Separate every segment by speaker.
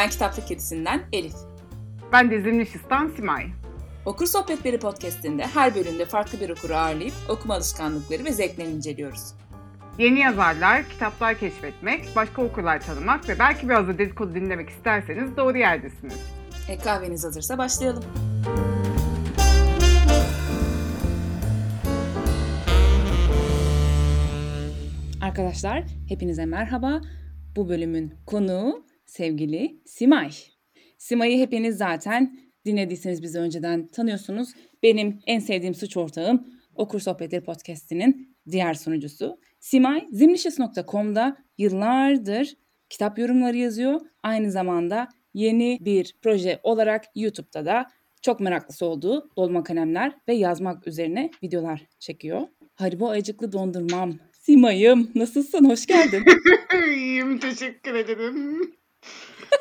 Speaker 1: Ben Kitaplık Kedisi'nden Elif.
Speaker 2: Ben de Zimnişistan Simay.
Speaker 1: Okur Sohbetleri podcastinde her bölümde farklı bir okuru ağırlayıp okuma alışkanlıkları ve zevklerini inceliyoruz.
Speaker 2: Yeni yazarlar, kitaplar keşfetmek, başka okurlar tanımak ve belki biraz da dedikodu dinlemek isterseniz doğru yerdesiniz.
Speaker 1: E, kahveniz hazırsa başlayalım. Arkadaşlar hepinize merhaba. Bu bölümün konuğu sevgili Simay. Simay'ı hepiniz zaten dinlediyseniz bizi önceden tanıyorsunuz. Benim en sevdiğim suç ortağım Okur Sohbetleri Podcast'inin diğer sunucusu. Simay zimnişes.com'da yıllardır kitap yorumları yazıyor. Aynı zamanda yeni bir proje olarak YouTube'da da çok meraklısı olduğu dolma kalemler ve yazmak üzerine videolar çekiyor. Haribo ayıcıklı dondurmam. Simay'ım nasılsın? Hoş geldin.
Speaker 2: İyiyim, teşekkür ederim.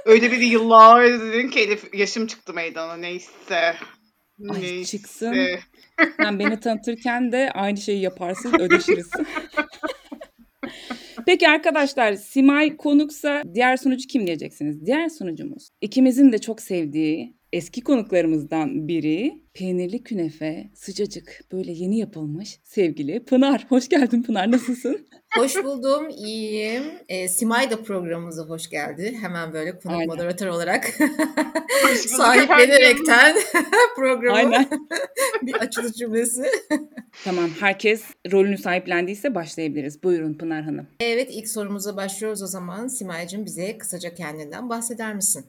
Speaker 2: Öyle bir yıllar dedin ki Elif yaşım çıktı meydana neyse.
Speaker 1: Ay
Speaker 2: Neyse.
Speaker 1: çıksın. Sen beni tanıtırken de aynı şeyi yaparsın, ödeşiriz. Peki arkadaşlar, Simay konuksa diğer sunucu kim diyeceksiniz? Diğer sunucumuz ikimizin de çok sevdiği eski konuklarımızdan biri peynirli künefe, sıcacık, böyle yeni yapılmış sevgili Pınar. Hoş geldin Pınar, nasılsın?
Speaker 3: Hoş buldum, iyiyim. E, Simay da programımıza hoş geldi. Hemen böyle konuk
Speaker 1: Aynen.
Speaker 3: moderatör olarak sahiplenerekten programı
Speaker 1: Aynen.
Speaker 3: bir açılış cümlesi.
Speaker 1: Tamam, herkes rolünü sahiplendiyse başlayabiliriz. Buyurun Pınar Hanım.
Speaker 3: Evet, ilk sorumuza başlıyoruz o zaman. Simay'cığım bize kısaca kendinden bahseder misin?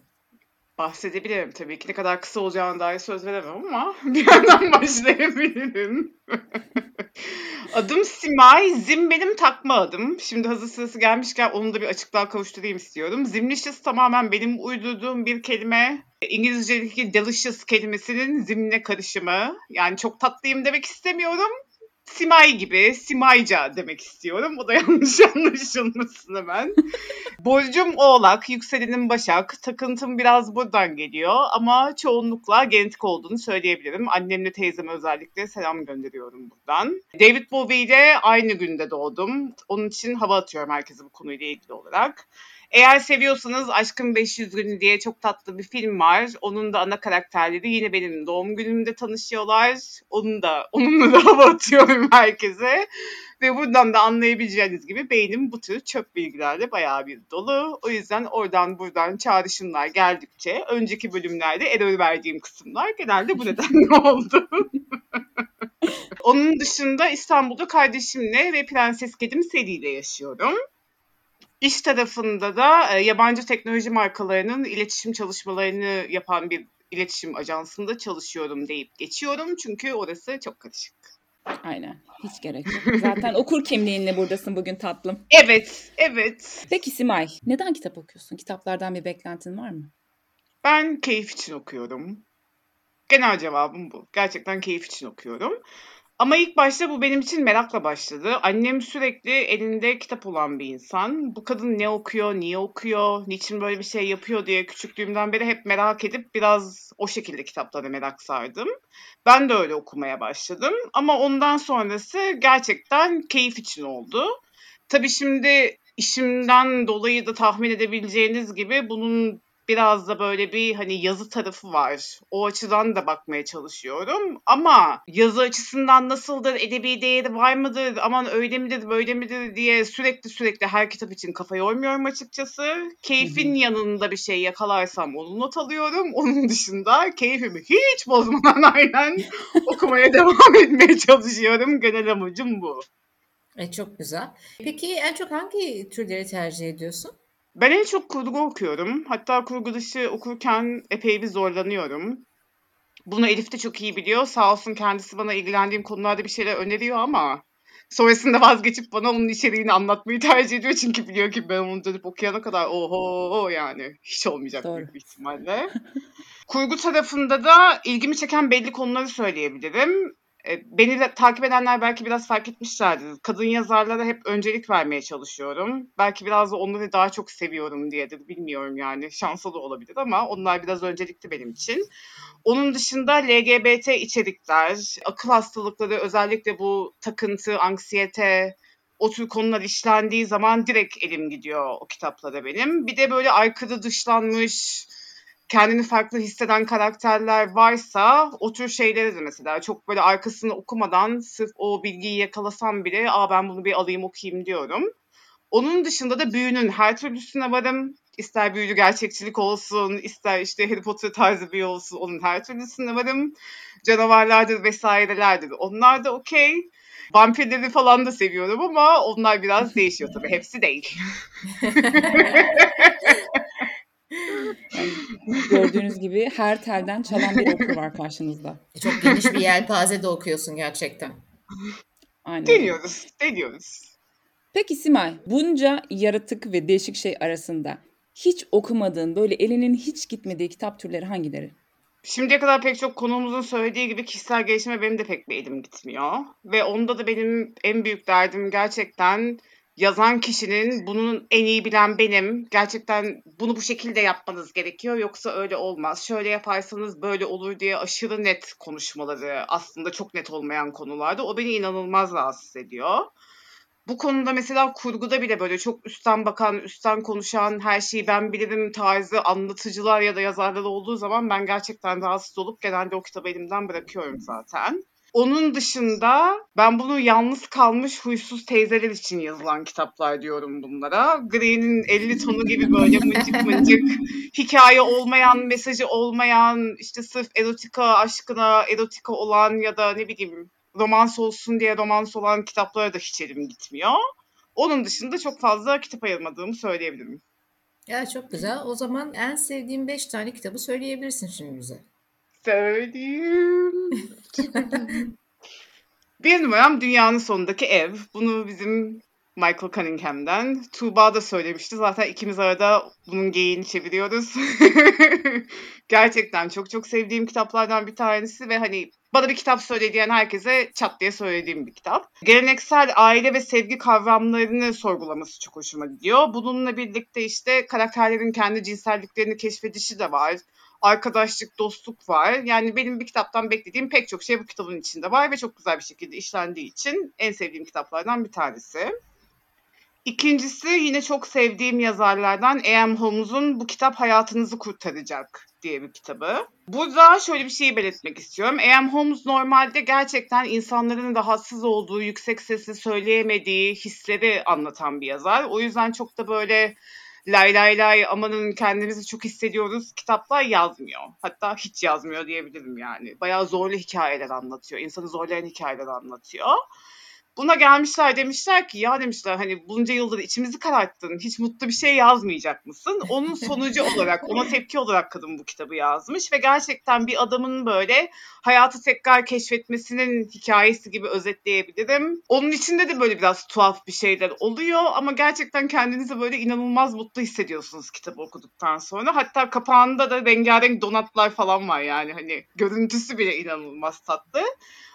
Speaker 2: Bahsedebilirim tabii ki. Ne kadar kısa olacağına dair söz veremem ama bir yerden başlayabilirim. adım Simay. Zim benim takma adım. Şimdi hazır sırası gelmişken onu da bir açıklığa kavuşturayım istiyorum. Zimlicious tamamen benim uydurduğum bir kelime. İngilizce'deki delicious kelimesinin zimle karışımı. Yani çok tatlıyım demek istemiyorum. Simay gibi, Simayca demek istiyorum. O da yanlış anlaşılmasın hemen. Burcum Oğlak, yükselenim Başak. Takıntım biraz buradan geliyor ama çoğunlukla genetik olduğunu söyleyebilirim. Annemle teyzeme özellikle selam gönderiyorum buradan. David Bowie ile aynı günde doğdum. Onun için hava atıyorum herkese bu konuyla ilgili olarak. Eğer seviyorsanız Aşkın 500 Günü diye çok tatlı bir film var. Onun da ana karakterleri yine benim doğum günümde tanışıyorlar. Onun da onunla da hava atıyorum herkese. Ve buradan da anlayabileceğiniz gibi beynim bu tür çöp bilgilerle bayağı bir dolu. O yüzden oradan buradan çağrışımlar geldikçe önceki bölümlerde error verdiğim kısımlar genelde bu nedenle oldu. Onun dışında İstanbul'da kardeşimle ve Prenses Kedim Seri ile yaşıyorum. İş tarafında da e, yabancı teknoloji markalarının iletişim çalışmalarını yapan bir iletişim ajansında çalışıyorum deyip geçiyorum. Çünkü orası çok karışık.
Speaker 1: Aynen, hiç gerek yok. Zaten okur kimliğinle buradasın bugün tatlım.
Speaker 2: Evet, evet.
Speaker 1: Peki Simay, neden kitap okuyorsun? Kitaplardan bir beklentin var mı?
Speaker 2: Ben keyif için okuyorum. Genel cevabım bu. Gerçekten keyif için okuyorum. Ama ilk başta bu benim için merakla başladı. Annem sürekli elinde kitap olan bir insan. Bu kadın ne okuyor, niye okuyor, niçin böyle bir şey yapıyor diye küçüklüğümden beri hep merak edip biraz o şekilde kitaplara merak sardım. Ben de öyle okumaya başladım. Ama ondan sonrası gerçekten keyif için oldu. Tabii şimdi işimden dolayı da tahmin edebileceğiniz gibi bunun biraz da böyle bir hani yazı tarafı var. O açıdan da bakmaya çalışıyorum. Ama yazı açısından nasıldır, edebi değeri var mıdır, aman öyle midir, böyle midir diye sürekli sürekli her kitap için kafa yormuyorum açıkçası. Keyfin yanında bir şey yakalarsam onu not alıyorum. Onun dışında keyfimi hiç bozmadan aynen okumaya devam etmeye çalışıyorum. Genel amacım bu.
Speaker 3: E, çok güzel. Peki en çok hangi türleri tercih ediyorsun?
Speaker 2: Ben en çok kurgu okuyorum. Hatta kurgu dışı okurken epey bir zorlanıyorum. Bunu Elif de çok iyi biliyor. Sağ olsun kendisi bana ilgilendiğim konularda bir şeyler öneriyor ama sonrasında vazgeçip bana onun içeriğini anlatmayı tercih ediyor. Çünkü biliyor ki ben onu dönüp okuyana kadar oho yani hiç olmayacak
Speaker 1: Doğru.
Speaker 2: büyük bir ihtimalle. Kurgu tarafında da ilgimi çeken belli konuları söyleyebilirim. E, Beni de takip edenler belki biraz fark etmişlerdir. Kadın yazarlara hep öncelik vermeye çalışıyorum. Belki biraz da onları daha çok seviyorum diyedir. Bilmiyorum yani. Şanslı da olabilir ama onlar biraz öncelikli benim için. Onun dışında LGBT içerikler, akıl hastalıkları özellikle bu takıntı, anksiyete, o tür konular işlendiği zaman direkt elim gidiyor o kitaplara benim. Bir de böyle aykırı dışlanmış, kendini farklı hisseden karakterler varsa o tür şeyleri de mesela çok böyle arkasını okumadan sırf o bilgiyi yakalasam bile aa ben bunu bir alayım okuyayım diyorum. Onun dışında da büyünün her türlüsüne varım. İster büyülü gerçekçilik olsun, ister işte Harry Potter tarzı bir olsun, onun her türlüsüne varım. Canavarlardır vesairelerdir. Onlar da okey. Vampirleri falan da seviyorum ama onlar biraz değişiyor tabii. Hepsi değil.
Speaker 1: Yani gördüğünüz gibi her telden çalan bir okur var karşınızda.
Speaker 3: E, Çok geniş bir yelpaze de okuyorsun gerçekten.
Speaker 1: Aynen.
Speaker 2: Deniyoruz, deniyoruz.
Speaker 1: Peki Simay, bunca yaratık ve değişik şey arasında hiç okumadığın, böyle elinin hiç gitmediği kitap türleri hangileri?
Speaker 2: Şimdiye kadar pek çok konuğumuzun söylediği gibi kişisel gelişime benim de pek bir elim gitmiyor. Ve onda da benim en büyük derdim gerçekten yazan kişinin bunun en iyi bilen benim. Gerçekten bunu bu şekilde yapmanız gerekiyor yoksa öyle olmaz. Şöyle yaparsanız böyle olur diye aşırı net konuşmaları aslında çok net olmayan konularda. O beni inanılmaz rahatsız ediyor. Bu konuda mesela kurguda bile böyle çok üstten bakan, üstten konuşan, her şeyi ben bilirim tarzı anlatıcılar ya da yazarlar olduğu zaman ben gerçekten rahatsız olup genelde o kitabı elimden bırakıyorum zaten. Onun dışında ben bunu yalnız kalmış huysuz teyzeler için yazılan kitaplar diyorum bunlara. Green'in 50 tonu gibi böyle mıncık mıncık hikaye olmayan, mesajı olmayan, işte sırf erotika aşkına erotika olan ya da ne bileyim romans olsun diye romans olan kitaplara da hiç elim gitmiyor. Onun dışında çok fazla kitap ayırmadığımı söyleyebilirim.
Speaker 3: Ya çok güzel. O zaman en sevdiğin 5 tane kitabı söyleyebilirsin şimdi bize.
Speaker 2: Söyleyeyim. Bir numaram Dünyanın Sonundaki Ev. Bunu bizim Michael Cunningham'den. Tuğba da söylemişti. Zaten ikimiz arada bunun geyiğini çeviriyoruz. Gerçekten çok çok sevdiğim kitaplardan bir tanesi ve hani bana bir kitap söyle diyen herkese çat diye söylediğim bir kitap. Geleneksel aile ve sevgi kavramlarını sorgulaması çok hoşuma gidiyor. Bununla birlikte işte karakterlerin kendi cinselliklerini keşfedişi de var arkadaşlık, dostluk var. Yani benim bir kitaptan beklediğim pek çok şey bu kitabın içinde var ve çok güzel bir şekilde işlendiği için en sevdiğim kitaplardan bir tanesi. İkincisi yine çok sevdiğim yazarlardan A.M. Holmes'un Bu Kitap Hayatınızı Kurtaracak diye bir kitabı. Burada şöyle bir şeyi belirtmek istiyorum. A.M. Holmes normalde gerçekten insanların rahatsız olduğu, yüksek sesle söyleyemediği hisleri anlatan bir yazar. O yüzden çok da böyle lay lay lay amanın kendimizi çok hissediyoruz kitaplar yazmıyor. Hatta hiç yazmıyor diyebilirim yani. Bayağı zorlu hikayeler anlatıyor. İnsanı zorlayan hikayeler anlatıyor. Buna gelmişler demişler ki ya demişler hani bunca yıldır içimizi kararttın hiç mutlu bir şey yazmayacak mısın? Onun sonucu olarak ona tepki olarak kadın bu kitabı yazmış ve gerçekten bir adamın böyle hayatı tekrar keşfetmesinin hikayesi gibi özetleyebilirim. Onun içinde de böyle biraz tuhaf bir şeyler oluyor ama gerçekten kendinizi böyle inanılmaz mutlu hissediyorsunuz kitabı okuduktan sonra. Hatta kapağında da rengarenk donatlar falan var yani hani görüntüsü bile inanılmaz tatlı.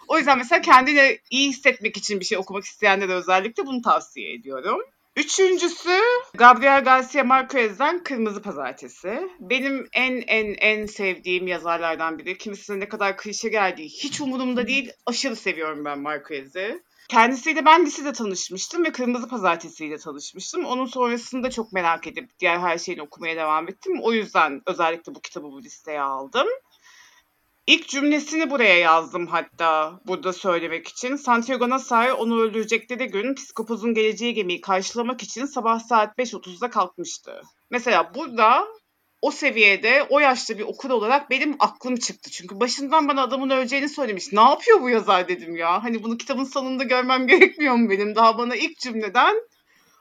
Speaker 2: O yüzden mesela kendini iyi hissetmek için bir şey okumak isteyenlere özellikle bunu tavsiye ediyorum. Üçüncüsü Gabriel Garcia Marquez'den Kırmızı Pazartesi. Benim en en en sevdiğim yazarlardan biri. Kimisine ne kadar klişe geldiği hiç umurumda değil. Aşırı seviyorum ben Marquez'i. Kendisiyle ben lisede tanışmıştım ve Kırmızı Pazartesi ile tanışmıştım. Onun sonrasında çok merak edip diğer her şeyini okumaya devam ettim. O yüzden özellikle bu kitabı bu listeye aldım. İlk cümlesini buraya yazdım hatta burada söylemek için. Santiago Nasar onu öldürecekleri gün psikopozun geleceği gemiyi karşılamak için sabah saat 5.30'da kalkmıştı. Mesela burada o seviyede o yaşta bir okur olarak benim aklım çıktı. Çünkü başından bana adamın öleceğini söylemiş. Ne yapıyor bu yazar dedim ya. Hani bunu kitabın sonunda görmem gerekmiyor mu benim? Daha bana ilk cümleden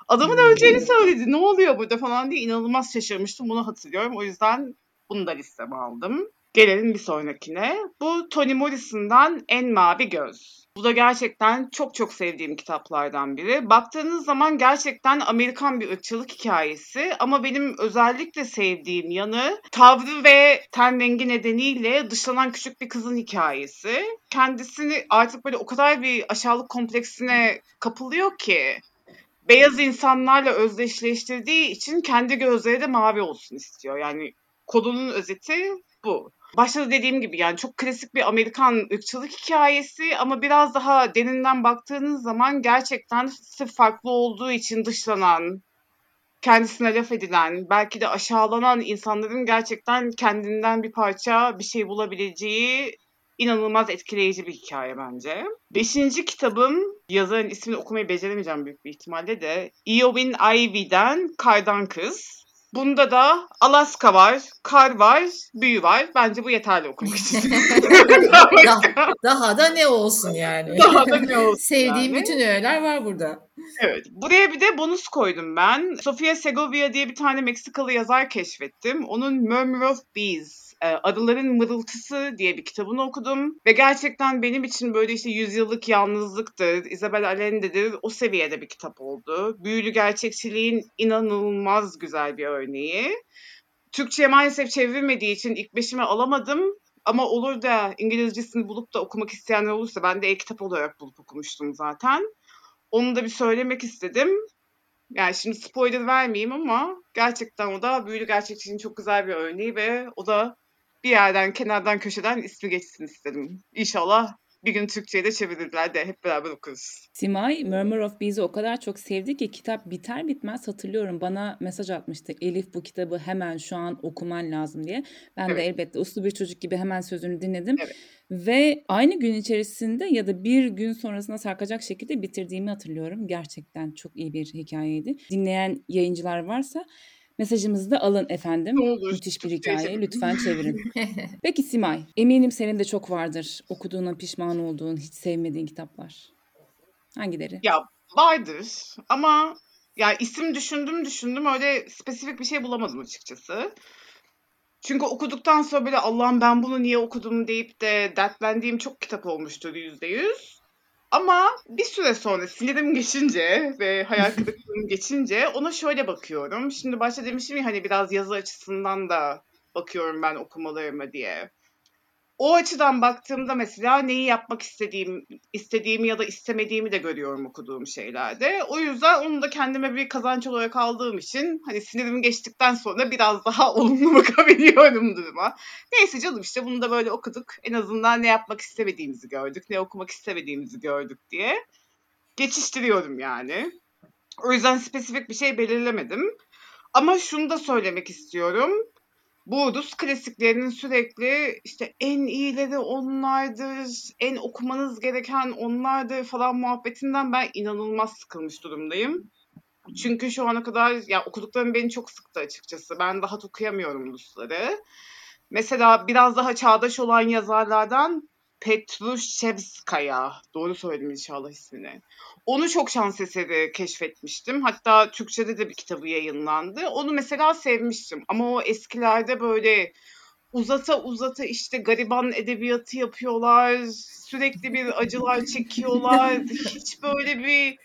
Speaker 2: adamın öleceğini söyledi. Ne oluyor burada falan diye inanılmaz şaşırmıştım. Bunu hatırlıyorum. O yüzden bunu da listeme aldım. Gelelim bir sonrakine. Bu Toni Morrison'dan En Mavi Göz. Bu da gerçekten çok çok sevdiğim kitaplardan biri. Baktığınız zaman gerçekten Amerikan bir ırkçılık hikayesi ama benim özellikle sevdiğim yanı tavrı ve ten rengi nedeniyle dışlanan küçük bir kızın hikayesi. Kendisini artık böyle o kadar bir aşağılık kompleksine kapılıyor ki beyaz insanlarla özdeşleştirdiği için kendi gözleri de mavi olsun istiyor. Yani konunun özeti bu. Başta da dediğim gibi yani çok klasik bir Amerikan ırkçılık hikayesi ama biraz daha derinden baktığınız zaman gerçekten sırf farklı olduğu için dışlanan, kendisine laf edilen, belki de aşağılanan insanların gerçekten kendinden bir parça bir şey bulabileceği inanılmaz etkileyici bir hikaye bence. Beşinci kitabım, yazarın ismini okumayı beceremeyeceğim büyük bir ihtimalle de Eowyn Ivy'den Kardan Kız. Bunda da Alaska var, kar var, büyü var. Bence bu yeterli okumak için.
Speaker 3: daha, daha da ne olsun yani.
Speaker 2: Daha da ne olsun
Speaker 3: Sevdiğim
Speaker 2: yani.
Speaker 3: bütün öğeler var burada.
Speaker 2: Evet. Buraya bir de bonus koydum ben. Sofia Segovia diye bir tane Meksikalı yazar keşfettim. Onun Murmur of Bees, e, Arıların Mırıltısı diye bir kitabını okudum. Ve gerçekten benim için böyle işte yüzyıllık yalnızlıktır, Isabel Allende'dir o seviyede bir kitap oldu. Büyülü gerçekçiliğin inanılmaz güzel bir örneği. Türkçe'ye maalesef çevrilmediği için ilk beşime alamadım. Ama olur da İngilizcesini bulup da okumak isteyenler olursa ben de e-kitap olarak bulup okumuştum zaten. Onu da bir söylemek istedim. Yani şimdi spoiler vermeyeyim ama gerçekten o da büyülü gerçekçiliğin çok güzel bir örneği ve o da bir yerden, kenardan, köşeden ismi geçsin istedim. İnşallah bir gün Türkçe'ye de çevirirler de hep beraber okuruz.
Speaker 1: Simay Murmur of Bees'i o kadar çok sevdi ki kitap biter bitmez hatırlıyorum bana mesaj atmıştı. Elif bu kitabı hemen şu an okuman lazım diye. Ben de
Speaker 2: Evet.
Speaker 1: elbette uslu bir çocuk gibi hemen sözünü dinledim.
Speaker 2: Evet.
Speaker 1: Ve aynı gün içerisinde ya da bir gün sonrasında sarkacak şekilde bitirdiğimi hatırlıyorum. Gerçekten çok iyi bir hikayeydi. Dinleyen yayıncılar varsa mesajımızı da alın efendim.
Speaker 2: Olur.
Speaker 1: Müthiş bir hikaye. Lütfen çevirin. Peki Simay, eminim senin de çok vardır okuduğuna pişman olduğun, hiç sevmediğin kitaplar. Hangileri?
Speaker 2: Ya vardır ama ya isim düşündüm düşündüm öyle spesifik bir şey bulamadım açıkçası. Çünkü okuduktan sonra böyle Allah'ım ben bunu niye okudum deyip de dertlendiğim çok kitap olmuştur yüzde yüz. Ama bir süre sonra sinirim geçince ve hayal kırıklığım geçince ona şöyle bakıyorum. Şimdi başta demiştim ya hani biraz yazı açısından da bakıyorum ben okumalarıma diye. O açıdan baktığımda mesela neyi yapmak istediğim, istediğimi ya da istemediğimi de görüyorum okuduğum şeylerde. O yüzden onu da kendime bir kazanç olarak aldığım için hani sinirim geçtikten sonra biraz daha olumlu bakabiliyorum duruma. Neyse canım işte bunu da böyle okuduk. En azından ne yapmak istemediğimizi gördük, ne okumak istemediğimizi gördük diye geçiştiriyorum yani. O yüzden spesifik bir şey belirlemedim. Ama şunu da söylemek istiyorum. Bu Rus klasiklerinin sürekli işte en iyileri onlardır, en okumanız gereken onlardır falan muhabbetinden ben inanılmaz sıkılmış durumdayım. Çünkü şu ana kadar ya okuduklarım beni çok sıktı açıkçası. Ben rahat okuyamıyorum Rusları. Mesela biraz daha çağdaş olan yazarlardan Petrushevskaya. Doğru söyledim inşallah ismini. Onu çok şans eseri keşfetmiştim. Hatta Türkçe'de de bir kitabı yayınlandı. Onu mesela sevmiştim. Ama o eskilerde böyle uzata uzata işte gariban edebiyatı yapıyorlar. Sürekli bir acılar çekiyorlar. Hiç böyle bir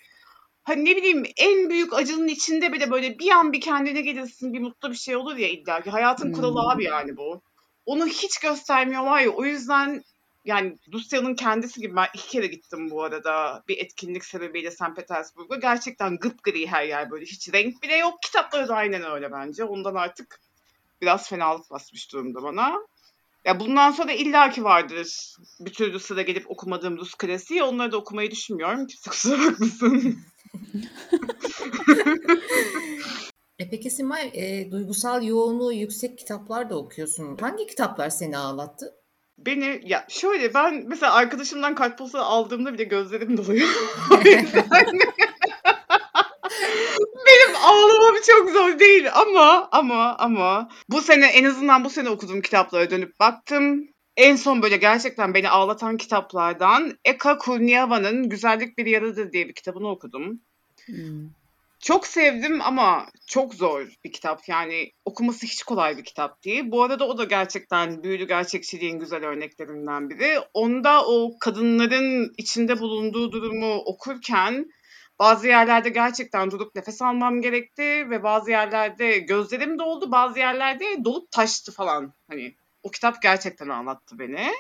Speaker 2: hani ne bileyim en büyük acının içinde bile böyle bir an bir kendine gelirsin bir mutlu bir şey olur ya illa ki. Hayatın kuralı
Speaker 1: Hmm.
Speaker 2: abi yani bu. Onu hiç göstermiyorlar ya. O yüzden yani Rusya'nın kendisi gibi ben iki kere gittim bu arada bir etkinlik sebebiyle St. Petersburg'a. Gerçekten gıpgri her yer böyle. Hiç renk bile yok. Kitapları da aynen öyle bence. Ondan artık biraz fenalık basmış durumda bana. Ya bundan sonra illaki vardır bir türlü sıra gelip okumadığım Rus klasiği. Onları da okumayı düşünmüyorum. Kimse kusura bakmasın.
Speaker 3: E peki Simay, e, duygusal yoğunluğu yüksek kitaplar da okuyorsun. Hangi kitaplar seni ağlattı?
Speaker 2: Beni ya şöyle ben mesela arkadaşımdan kartpostu aldığımda bile gözlerim doluyor. O yüzden Benim ağlamam çok zor değil ama ama ama bu sene en azından bu sene okuduğum kitaplara dönüp baktım. En son böyle gerçekten beni ağlatan kitaplardan Eka Kurniava'nın Güzellik Bir Yaradır diye bir kitabını okudum.
Speaker 1: Hmm.
Speaker 2: Çok sevdim ama çok zor bir kitap. Yani okuması hiç kolay bir kitap değil. Bu arada o da gerçekten büyülü gerçekçiliğin güzel örneklerinden biri. Onda o kadınların içinde bulunduğu durumu okurken bazı yerlerde gerçekten durup nefes almam gerekti ve bazı yerlerde gözlerim doldu, bazı yerlerde dolup taştı falan. Hani o kitap gerçekten anlattı beni.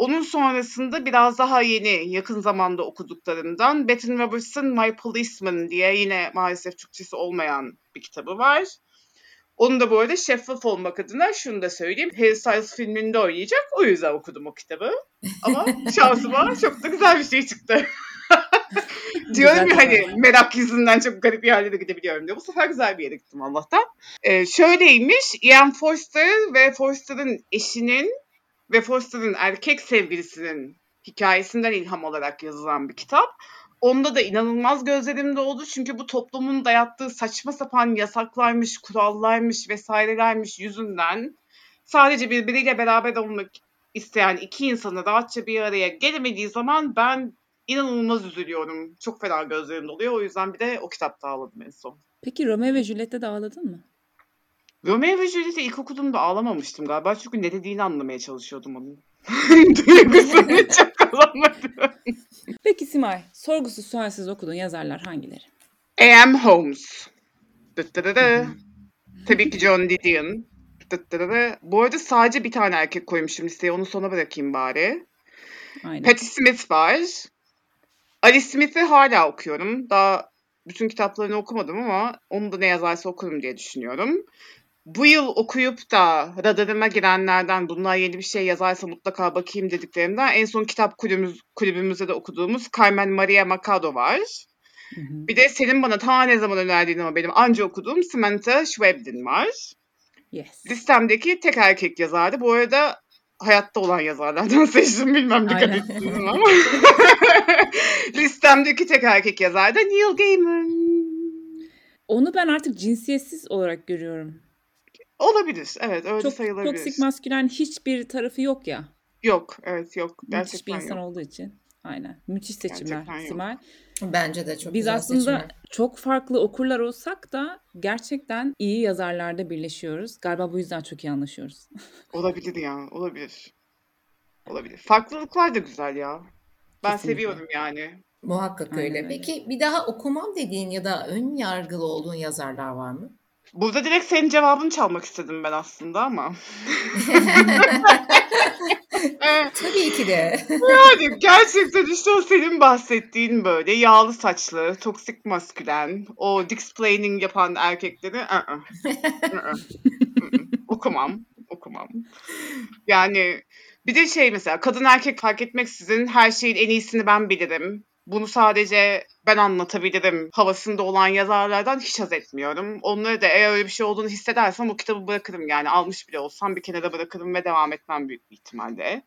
Speaker 2: Onun sonrasında biraz daha yeni, yakın zamanda okuduklarımdan Betty Roberts'ın My Policeman diye yine maalesef Türkçesi olmayan bir kitabı var. Onu da bu arada şeffaf olmak adına şunu da söyleyeyim. Harry Styles filminde oynayacak. O yüzden okudum o kitabı. Ama şansıma çok da güzel bir şey çıktı. Diyorum ya hani merak yüzünden çok garip bir yerlere gidebiliyorum diye. Bu sefer güzel bir yere gittim Allah'tan. Ee, şöyleymiş. Ian Forster ve Forster'ın eşinin ve Forster'ın erkek sevgilisinin hikayesinden ilham alarak yazılan bir kitap. Onda da inanılmaz gözlerim doldu çünkü bu toplumun dayattığı saçma sapan yasaklarmış, kurallarmış vesairelermiş yüzünden sadece birbiriyle beraber olmak isteyen iki insanı rahatça bir araya gelemediği zaman ben inanılmaz üzülüyorum. Çok fena gözlerim doluyor. O yüzden bir de o kitapta ağladım en son.
Speaker 1: Peki Romeo ve Juliet'te de ağladın mı?
Speaker 2: Romeo ve Juliet'i ilk okuduğumda ağlamamıştım galiba. Çünkü ne dediğini anlamaya çalışıyordum onun. Duygusunu çok alamadım.
Speaker 1: Peki Simay, sorgusuz sualsiz okuduğun yazarlar hangileri?
Speaker 2: A.M. Holmes. Tabii ki John Didion. Bu arada sadece bir tane erkek koymuşum listeye. Onu sona bırakayım bari.
Speaker 1: Aynen.
Speaker 2: Patti Smith var. Ali Smith'i hala okuyorum. Daha bütün kitaplarını okumadım ama onu da ne yazarsa okurum diye düşünüyorum. Bu yıl okuyup da radarıma girenlerden bunlar yeni bir şey yazarsa mutlaka bakayım dediklerimden en son kitap kulübümüz, kulübümüzde de okuduğumuz Carmen Maria Machado var.
Speaker 1: Hı hı.
Speaker 2: Bir de senin bana ta ne zaman önerdiğin ama benim anca okuduğum Samantha Schweblin var.
Speaker 1: Yes.
Speaker 2: Listemdeki tek erkek yazardı. Bu arada hayatta olan yazarlardan seçtim. Bilmem dikkat ettiniz ama. Listemdeki tek erkek yazar da Neil Gaiman.
Speaker 1: Onu ben artık cinsiyetsiz olarak görüyorum.
Speaker 2: Olabilir. Evet öyle
Speaker 1: Çok
Speaker 2: sayılabilir.
Speaker 1: toksik maskülen hiçbir tarafı yok ya.
Speaker 2: Yok. Evet yok.
Speaker 1: Müthiş bir
Speaker 2: Gerçekten
Speaker 1: insan
Speaker 2: yok.
Speaker 1: olduğu için. Aynen. Müthiş seçimler
Speaker 2: Gerçekten yok.
Speaker 1: Simay.
Speaker 3: Bence de çok
Speaker 1: Biz
Speaker 3: güzel
Speaker 1: aslında
Speaker 3: seçimler.
Speaker 1: çok farklı okurlar olsak da gerçekten iyi yazarlarda birleşiyoruz. Galiba bu yüzden çok iyi anlaşıyoruz.
Speaker 2: Olabilir ya. Olabilir. Olabilir. Farklılıklar da güzel ya. Ben
Speaker 1: Kesinlikle.
Speaker 2: seviyorum yani.
Speaker 3: Muhakkak
Speaker 1: Aynen
Speaker 3: öyle.
Speaker 1: öyle.
Speaker 3: Peki bir daha okumam dediğin ya da ön yargılı olduğun yazarlar var mı?
Speaker 2: Burada direkt senin cevabını çalmak istedim ben aslında ama.
Speaker 3: Tabii ki de.
Speaker 2: Yani gerçekten işte o senin bahsettiğin böyle yağlı saçlı, toksik maskülen, o dicksplaining yapan erkekleri ı-ı, ı-ı, ı-ı. okumam, okumam. Yani bir de şey mesela kadın erkek fark etmeksizin her şeyin en iyisini ben bilirim. Bunu sadece ben anlatabilirim havasında olan yazarlardan hiç haz etmiyorum. Onları da eğer öyle bir şey olduğunu hissedersem o kitabı bırakırım yani almış bile olsam bir kenara bırakırım ve devam etmem büyük bir ihtimalle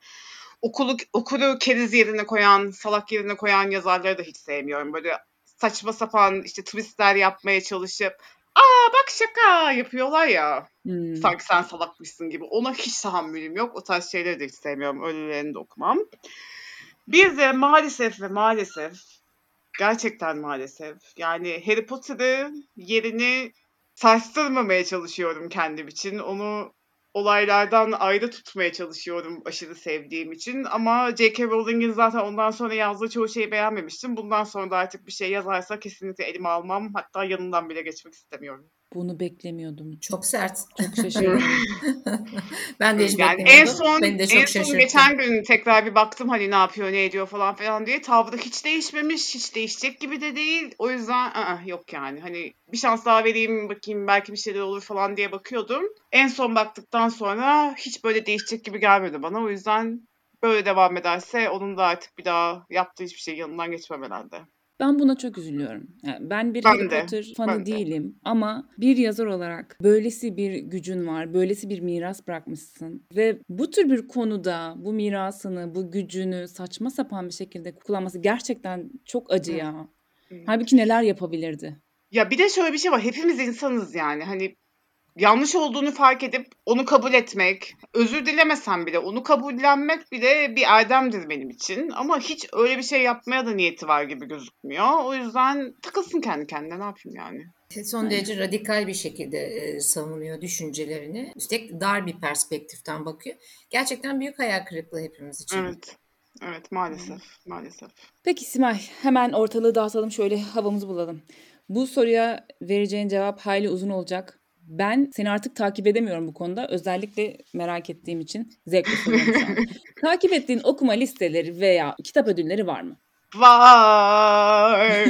Speaker 2: okulu, okulu keriz yerine koyan, salak yerine koyan yazarları da hiç sevmiyorum. Böyle saçma sapan işte twistler yapmaya çalışıp aa bak şaka yapıyorlar ya.
Speaker 1: Hmm.
Speaker 2: Sanki sen salakmışsın gibi. Ona hiç tahammülüm yok. O tarz şeyleri de hiç sevmiyorum. Öylelerini de okumam. Bir de maalesef ve maalesef gerçekten maalesef yani Harry Potter'ı yerini sarsılmamaya çalışıyorum kendim için. Onu olaylardan ayrı tutmaya çalışıyorum aşırı sevdiğim için. Ama J.K. Rowling'in zaten ondan sonra yazdığı çoğu şeyi beğenmemiştim. Bundan sonra da artık bir şey yazarsa kesinlikle elime almam. Hatta yanından bile geçmek istemiyorum.
Speaker 1: Bunu beklemiyordum.
Speaker 3: Çok sert.
Speaker 1: Çok şaşırdım.
Speaker 3: ben de hiç
Speaker 2: Yani
Speaker 3: beklemiyordum.
Speaker 2: en son,
Speaker 3: Beni de
Speaker 2: en
Speaker 3: çok
Speaker 2: son
Speaker 3: şaşırttı.
Speaker 2: geçen gün tekrar bir baktım hani ne yapıyor ne ediyor falan filan diye. Tavrı hiç değişmemiş. Hiç değişecek gibi de değil. O yüzden ı-ı, yok yani. Hani bir şans daha vereyim bakayım belki bir şeyler olur falan diye bakıyordum. En son baktıktan sonra hiç böyle değişecek gibi gelmedi bana. O yüzden böyle devam ederse onun da artık bir daha yaptığı hiçbir şey yanından geçmem herhalde.
Speaker 1: Ben buna çok üzülüyorum. Yani ben bir
Speaker 2: Ben
Speaker 1: Harry
Speaker 2: de,
Speaker 1: Potter fanı
Speaker 2: ben de.
Speaker 1: değilim ama bir yazar olarak böylesi bir gücün var, böylesi bir miras bırakmışsın ve bu tür bir konuda bu mirasını, bu gücünü saçma sapan bir şekilde kullanması gerçekten çok acı ya. Halbuki neler yapabilirdi?
Speaker 2: Ya bir de şöyle bir şey var. Hepimiz insanız yani. Hani yanlış olduğunu fark edip onu kabul etmek, özür dilemesem bile onu kabullenmek bile bir erdemdir benim için. Ama hiç öyle bir şey yapmaya da niyeti var gibi gözükmüyor. O yüzden takılsın kendi kendine ne yapayım yani.
Speaker 3: Son
Speaker 1: Aynen.
Speaker 3: derece radikal bir şekilde e, savunuyor düşüncelerini. Üstelik dar bir perspektiften bakıyor. Gerçekten büyük hayal kırıklığı hepimiz için.
Speaker 2: Evet. Evet maalesef. Maalesef.
Speaker 1: Peki Simay, hemen ortalığı dağıtalım, şöyle havamızı bulalım. Bu soruya vereceğin cevap hayli uzun olacak. Ben seni artık takip edemiyorum bu konuda. Özellikle merak ettiğim için zevkle soruyorum takip ettiğin okuma listeleri veya kitap ödülleri var mı?
Speaker 2: Var.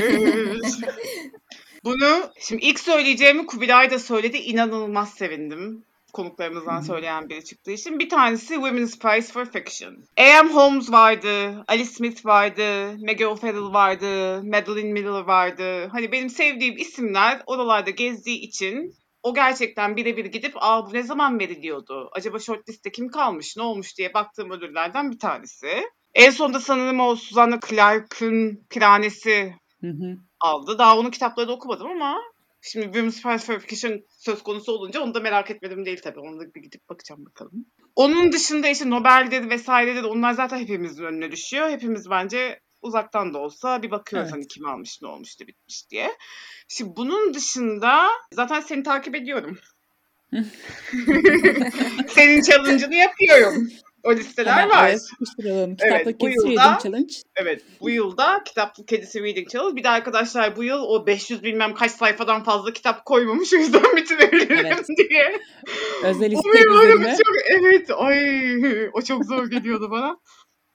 Speaker 2: Bunu şimdi ilk söyleyeceğimi Kubilay da söyledi. İnanılmaz sevindim. Konuklarımızdan söyleyen biri çıktığı için. Bir tanesi Women's Prize for Fiction. A.M. Holmes vardı, Alice Smith vardı, Maggie O'Farrell vardı, Madeline Miller vardı. Hani benim sevdiğim isimler oralarda gezdiği için o gerçekten birebir gidip aa bu ne zaman veriliyordu? Acaba shortliste kim kalmış, ne olmuş diye baktığım ödüllerden bir tanesi. En sonunda sanırım o Susanna Clark'ın Piranesi
Speaker 1: Hı hı.
Speaker 2: aldı. Daha onun kitaplarını okumadım ama şimdi Women's Fiction söz konusu olunca onu da merak etmedim değil tabii. Onu da bir gidip bakacağım bakalım. Onun dışında işte Nobel'dir vesairedir onlar zaten hepimizin önüne düşüyor. Hepimiz bence uzaktan da olsa bir bakıyoruz
Speaker 1: Evet.
Speaker 2: hani kim almış ne olmuş da bitmiş diye. Şimdi bunun dışında zaten seni takip ediyorum. Senin challenge'ını yapıyorum. O listeler
Speaker 1: Hemen
Speaker 2: var.
Speaker 1: sıkıştıralım. Kitaplık
Speaker 2: Evet, bu
Speaker 1: Kedisi
Speaker 2: yılda-
Speaker 1: Reading Challenge.
Speaker 2: Evet bu yılda kitaplık kedisi reading challenge. Bir de arkadaşlar bu yıl o 500 bilmem kaç sayfadan fazla kitap koymamış o yüzden bitirebilirim
Speaker 1: Evet.
Speaker 2: diye.
Speaker 1: Özel istek
Speaker 2: çok evet ay o çok zor geliyordu bana.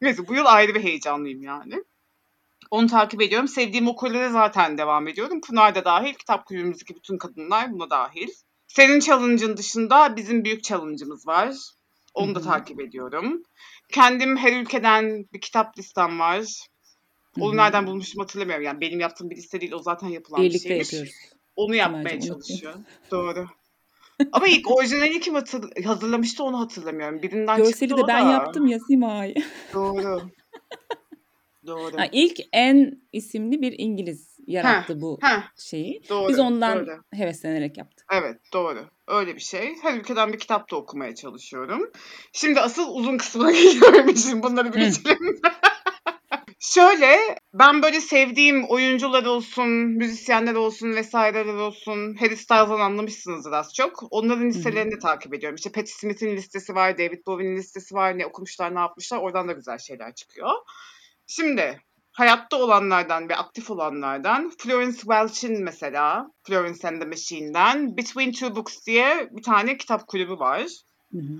Speaker 2: Neyse bu yıl ayrı bir heyecanlıyım yani. Onu takip ediyorum. Sevdiğim okullara zaten devam ediyorum. Pınar da dahil, kitap kulübümüzdeki bütün kadınlar buna dahil. Senin challenge'ın dışında bizim büyük challenge'ımız var. Onu da takip ediyorum. Kendim her ülkeden bir kitap listem var. Onu
Speaker 1: Hı hı.
Speaker 2: nereden bulmuştum hatırlamıyorum. Yani benim yaptığım bir liste değil. O zaten yapılan bir
Speaker 1: Birlikte
Speaker 2: şeymiş.
Speaker 1: yapıyoruz.
Speaker 2: Onu yapmaya
Speaker 1: Pınar'cığım,
Speaker 2: çalışıyor. Doğru. Ama ilk orijinali kim hatır- hazırlamıştı onu hatırlamıyorum. Birinden
Speaker 1: Görseli
Speaker 2: çıktı
Speaker 1: de ben
Speaker 2: da.
Speaker 1: yaptım ya Simay.
Speaker 2: Doğru. Doğru.
Speaker 1: Ha, ilk en isimli bir İngiliz yarattı bu
Speaker 2: Heh,
Speaker 1: şeyi.
Speaker 2: doğru.
Speaker 1: Biz ondan
Speaker 2: Doğru.
Speaker 1: heveslenerek yaptık.
Speaker 2: Evet doğru. Öyle bir şey. Her ülkeden bir kitap da okumaya çalışıyorum. Şimdi asıl uzun kısmına geliyorum. Şimdi bunları bir geçelim. Şöyle ben böyle sevdiğim oyuncular olsun, müzisyenler olsun vesaireler olsun. Harry Styles'dan anlamışsınızdır az çok. Onların listelerini de takip ediyorum. İşte Patti Smith'in listesi var, David Bowie'nin listesi var. Ne okumuşlar, ne yapmışlar. Oradan da güzel şeyler çıkıyor. Şimdi hayatta olanlardan ve aktif olanlardan Florence Welch'in mesela Florence and the Machine'den Between Two Books diye bir tane kitap kulübü var.
Speaker 1: Hı hı.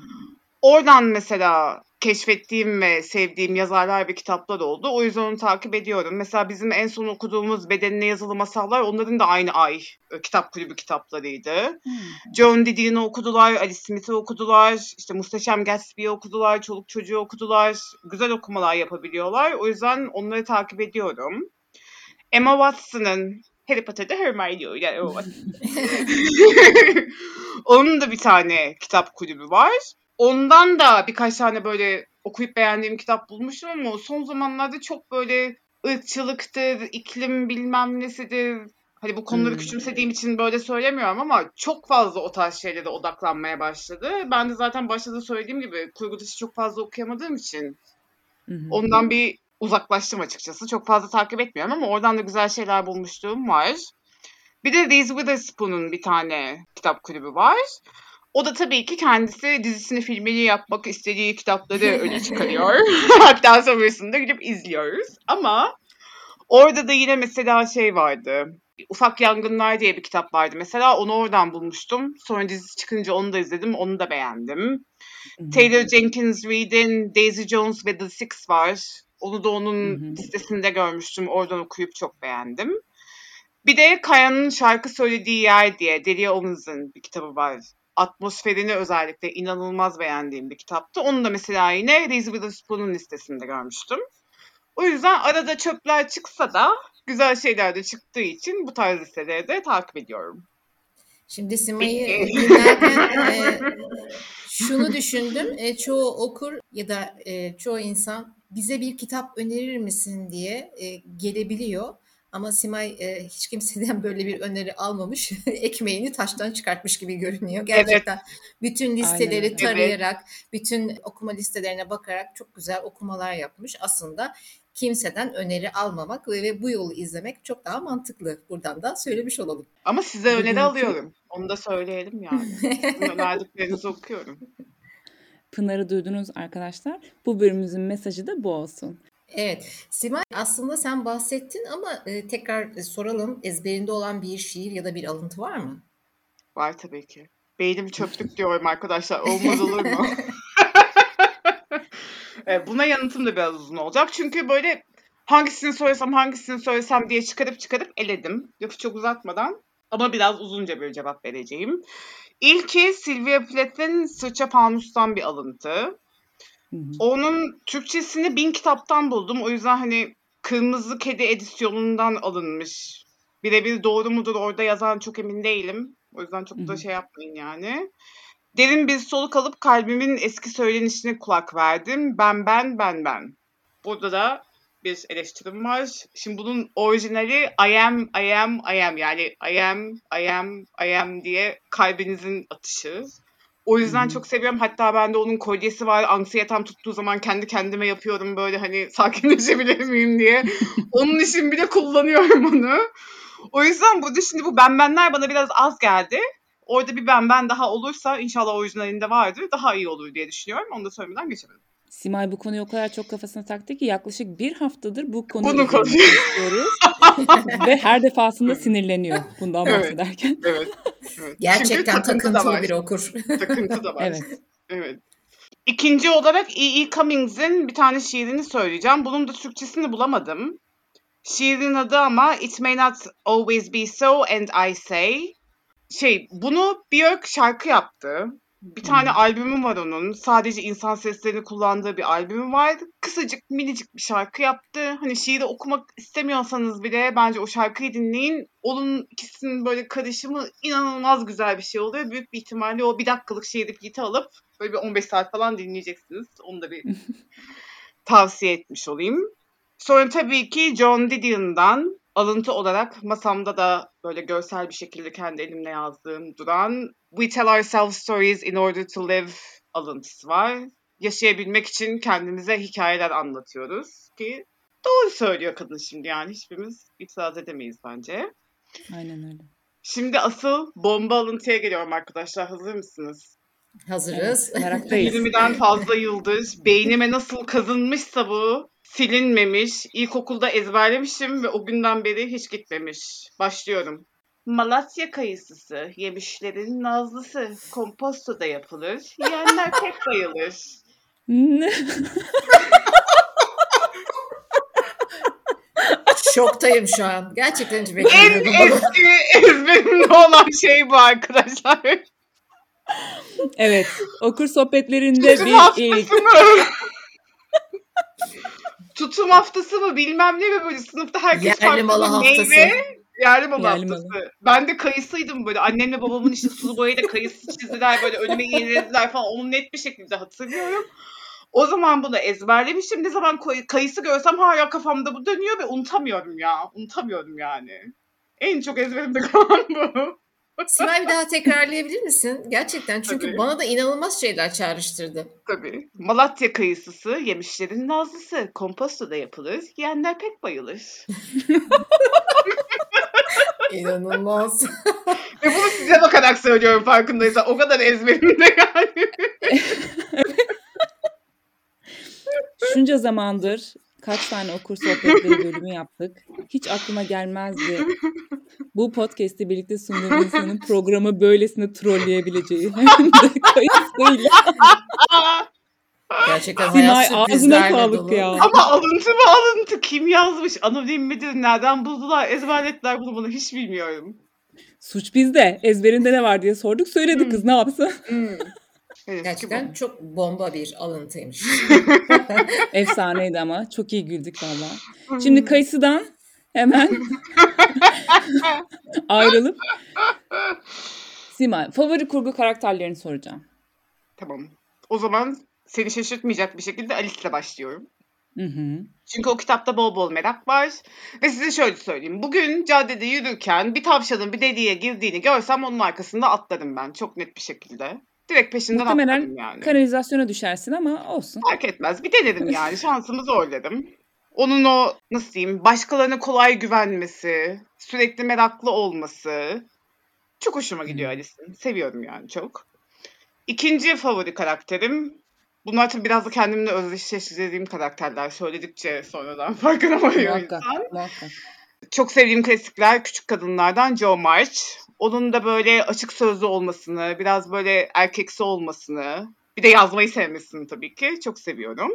Speaker 2: Oradan mesela keşfettiğim ve sevdiğim yazarlar ve kitaplar oldu. O yüzden onu takip ediyorum. Mesela bizim en son okuduğumuz Bedenine Yazılı Masallar onların da aynı ay e, kitap kulübü kitaplarıydı.
Speaker 1: Hı.
Speaker 2: John Didion'u okudular, Alice Smith'i okudular, işte Muhteşem Gatsby'yi okudular, Çoluk Çocuğu okudular. Güzel okumalar yapabiliyorlar. O yüzden onları takip ediyorum. Emma Watson'ın Harry Potter'da Hermione ile. Onun da bir tane kitap kulübü var. Ondan da birkaç tane böyle okuyup beğendiğim kitap bulmuşum ama son zamanlarda çok böyle ırkçılıktır, iklim bilmem nesidir. Hani bu konuları
Speaker 1: Hmm.
Speaker 2: küçümsediğim için böyle söylemiyorum ama çok fazla o tarz şeylere odaklanmaya başladı. Ben de zaten başta da söylediğim gibi kurgu dışı çok fazla okuyamadığım için ondan bir uzaklaştım açıkçası. Çok fazla takip etmiyorum ama oradan da güzel şeyler bulmuşluğum var. Bir de Reese Witherspoon'un bir tane kitap kulübü var. O da tabii ki kendisi dizisini filmini yapmak istediği kitapları öne çıkarıyor. Hatta sonrasında gidip izliyoruz. Ama orada da yine mesela şey vardı. Ufak Yangınlar diye bir kitap vardı. Mesela onu oradan bulmuştum. Sonra dizisi çıkınca onu da izledim. Onu da beğendim. Taylor Jenkins Reid'in Daisy Jones ve The Six var. Onu da onun listesinde görmüştüm. Oradan okuyup çok beğendim. Bir de Kaya'nın şarkı söylediği yer diye Delia Owens'ın bir kitabı var. Atmosferini özellikle inanılmaz beğendiğim bir kitaptı. Onu da mesela yine Reese Witherspoon'un listesinde görmüştüm. O yüzden arada çöpler çıksa da güzel şeyler de çıktığı için bu tarz listeleri de takip ediyorum.
Speaker 3: Şimdi Sima'yı dinlerken e, şunu düşündüm. E, çoğu okur ya da e, çoğu insan bize bir kitap önerir misin diye e, gelebiliyor. Ama Simay e, hiç kimseden böyle bir öneri almamış. Ekmeğini taştan çıkartmış gibi görünüyor. Gerçekten bütün listeleri
Speaker 1: öyle.
Speaker 3: tarayarak, bütün okuma listelerine bakarak çok güzel okumalar yapmış. Aslında kimseden öneri almamak ve, ve bu yolu izlemek çok daha mantıklı. Buradan da söylemiş olalım.
Speaker 2: Ama size öneri
Speaker 1: Bugünkü-
Speaker 2: alıyorum. Onu da söyleyelim yani. Sizin önerdiklerinizi okuyorum.
Speaker 1: Pınar'ı duydunuz arkadaşlar. Bu bölümümüzün mesajı da bu olsun.
Speaker 3: Evet, Simay aslında sen bahsettin ama e, tekrar soralım. Ezberinde olan bir şiir ya da bir alıntı var mı?
Speaker 2: Var tabii ki. Beynim çöplük diyorum arkadaşlar. Olmaz olur mu? Evet, Buna yanıtım da biraz uzun olacak. Çünkü böyle Hangisini söylesem hangisini söylesem diye çıkarıp çıkarıp eledim. Lafı çok uzatmadan ama biraz uzunca bir cevap vereceğim. İlki Sylvia Plath'in Sırça Fanus'tan bir alıntı.
Speaker 1: Hı hı.
Speaker 2: Onun Türkçesini bin kitaptan buldum. O yüzden hani Kırmızı Kedi edisyonundan alınmış. Birebir doğru mudur orada yazan çok emin değilim. O yüzden çok da
Speaker 1: hı.
Speaker 2: şey yapmayın yani. Derin bir soluk alıp kalbimin eski söylenişine kulak verdim. Ben ben ben ben. Burada da bir eleştirim var. Şimdi bunun orijinali I am, I am, I am. Yani I am, I am, I am diye kalbinizin atışı. O yüzden çok seviyorum. Hatta bende onun kolyesi var. Anksiyetem tuttuğu zaman kendi kendime yapıyorum böyle hani sakinleşebilir miyim diye. onun için bile kullanıyorum onu. O yüzden burada şimdi bu ben benler bana biraz az geldi. Orada bir ben ben daha olursa inşallah orijinalinde vardır. Daha iyi olur diye düşünüyorum. Onu da söylemeden geçemedim.
Speaker 1: Simay bu konuyu o kadar çok kafasına taktı ki yaklaşık bir haftadır bu konuyu
Speaker 2: Bunu konuşuyoruz.
Speaker 1: Ve her defasında sinirleniyor bundan
Speaker 2: Evet.
Speaker 1: bahsederken.
Speaker 2: Evet. evet.
Speaker 3: Gerçekten
Speaker 2: Çünkü takıntı
Speaker 3: takıntılı bir okur.
Speaker 2: Takıntı da var.
Speaker 1: Evet.
Speaker 2: Evet. İkinci olarak E. E. Cummings'in bir tane şiirini söyleyeceğim. Bunun da Türkçesini bulamadım. Şiirin adı ama It May Not Always Be So and I Say. Şey, bunu Björk şarkı yaptı. Bir tane albümü var onun. Sadece insan seslerini kullandığı bir albümü var. Kısacık, minicik bir şarkı yaptı. Hani şiiri okumak istemiyorsanız bile bence o şarkıyı dinleyin. Onun ikisinin böyle karışımı inanılmaz güzel bir şey oluyor. Büyük bir ihtimalle o bir dakikalık şiiri giti alıp böyle bir 15 saat falan dinleyeceksiniz. Onu da bir tavsiye etmiş olayım. Sonra tabii ki John Didion'dan alıntı olarak masamda da böyle görsel bir şekilde kendi elimle yazdığım duran We Tell Ourselves Stories in Order to Live alıntısı var. Yaşayabilmek için kendimize hikayeler anlatıyoruz ki doğru söylüyor kadın şimdi yani hiçbirimiz itiraz edemeyiz bence.
Speaker 1: Aynen öyle.
Speaker 2: Şimdi asıl bomba alıntıya geliyorum arkadaşlar. Hazır mısınız?
Speaker 3: Hazırız.
Speaker 1: Evet, meraktayız.
Speaker 2: 20'den fazla yıldız. Beynime nasıl kazınmışsa bu silinmemiş. İlkokulda ezberlemişim ve o günden beri hiç gitmemiş. Başlıyorum. Malatya kayısısı, yemişlerin nazlısı, komposto da yapılır. Yiyenler pek bayılır.
Speaker 1: Ne?
Speaker 3: Şoktayım şu an. Gerçekten hiç
Speaker 2: En
Speaker 3: beklemiyordum
Speaker 2: eski ezberimde olan şey bu arkadaşlar.
Speaker 1: Evet. Okur sohbetlerinde
Speaker 2: Tutum
Speaker 1: bir ilk.
Speaker 2: Tutum haftası mı bilmem ne mi böyle sınıfta herkes
Speaker 3: Yerli
Speaker 2: farklı
Speaker 3: malı
Speaker 2: meyve. Yerli malı
Speaker 1: Yerli
Speaker 2: haftası. Ben de kayısıydım böyle. Annemle babamın işte sulu boyayla kayısı çizdiler böyle önüme iğnelediler falan. Onu net bir şekilde hatırlıyorum. O zaman bunu ezberlemişim. Ne zaman koy- kayısı görsem hala kafamda bu dönüyor ve unutamıyorum ya. Unutamıyorum yani. En çok ezberimde kalan bu.
Speaker 3: Simay bir daha tekrarlayabilir misin? Gerçekten çünkü
Speaker 2: Tabii.
Speaker 3: bana da inanılmaz şeyler çağrıştırdı.
Speaker 2: Tabii. Malatya kayısısı, yemişlerin nazlısı. Komposto da yapılır. Yiyenler pek bayılır.
Speaker 3: İnanılmaz.
Speaker 2: Ve bunu size bakarak söylüyorum farkındaysan. O kadar ezberimde yani.
Speaker 1: Şunca zamandır kaç tane okur sohbetleri bölümü yaptık. Hiç aklıma gelmezdi. Bu podcast'i birlikte sunduğum insanın programı böylesine trolleyebileceği. Hem de.
Speaker 3: Gerçekten
Speaker 1: Simay ağzına sağlık
Speaker 3: dolu.
Speaker 1: ya.
Speaker 2: Ama alıntı mı alıntı? Kim yazmış? Anonim midir? Nereden buldular? Ezberlettiler bunu bunu hiç bilmiyorum.
Speaker 1: Suç bizde. Ezberinde ne var diye sorduk. Söyledi kız ne yapsın?
Speaker 2: Hmm. Evet,
Speaker 3: Gerçekten çok bomba bir alıntıymış.
Speaker 1: Efsaneydi ama. Çok iyi güldük valla. Şimdi kayısıdan hemen ayrılıp Simay, favori kurgu karakterlerini soracağım.
Speaker 2: Tamam. O zaman seni şaşırtmayacak bir şekilde Alice'le başlıyorum.
Speaker 1: Hı hı.
Speaker 2: Çünkü o kitapta bol bol merak var. Ve size şöyle söyleyeyim. Bugün caddede yürürken bir tavşanın bir deliğe girdiğini görsem onun arkasında atlarım ben. Çok net bir şekilde. Direkt peşinden
Speaker 1: Muhtemelen
Speaker 2: atlarım yani.
Speaker 1: kanalizasyona düşersin ama olsun.
Speaker 2: Fark etmez. Bir denerim yani. Şansımı zorlarım. Onun o nasıl diyeyim başkalarına kolay güvenmesi, sürekli meraklı olması çok hoşuma gidiyor Alice'in. Seviyorum yani çok. İkinci favori karakterim Bunlar tabii biraz da kendimle özdeşleştirdiğim karakterler. Söyledikçe sonradan farkına varıyor
Speaker 1: Muhakkak,
Speaker 2: insan.
Speaker 1: muhakkak.
Speaker 2: Çok sevdiğim klasikler küçük kadınlardan Joe March. Onun da böyle açık sözlü olmasını, biraz böyle erkeksi olmasını, bir de yazmayı sevmesini tabii ki çok seviyorum.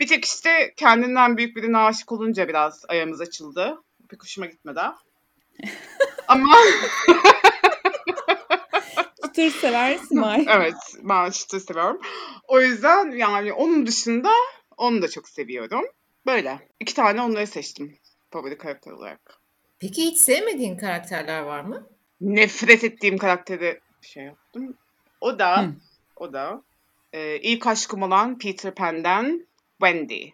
Speaker 2: Bir tek işte kendinden büyük birine aşık olunca biraz ayağımız açıldı. Pek hoşuma gitmedi. Ama
Speaker 1: Çıtır sever Simay.
Speaker 2: evet ben çıtır seviyorum. O yüzden yani onun dışında onu da çok seviyorum. Böyle. İki tane onları seçtim favori karakter olarak.
Speaker 3: Peki hiç sevmediğin karakterler var mı?
Speaker 2: Nefret ettiğim karakteri şey yaptım. O da
Speaker 1: Hı.
Speaker 2: o da e, ilk aşkım olan Peter Pan'den Wendy.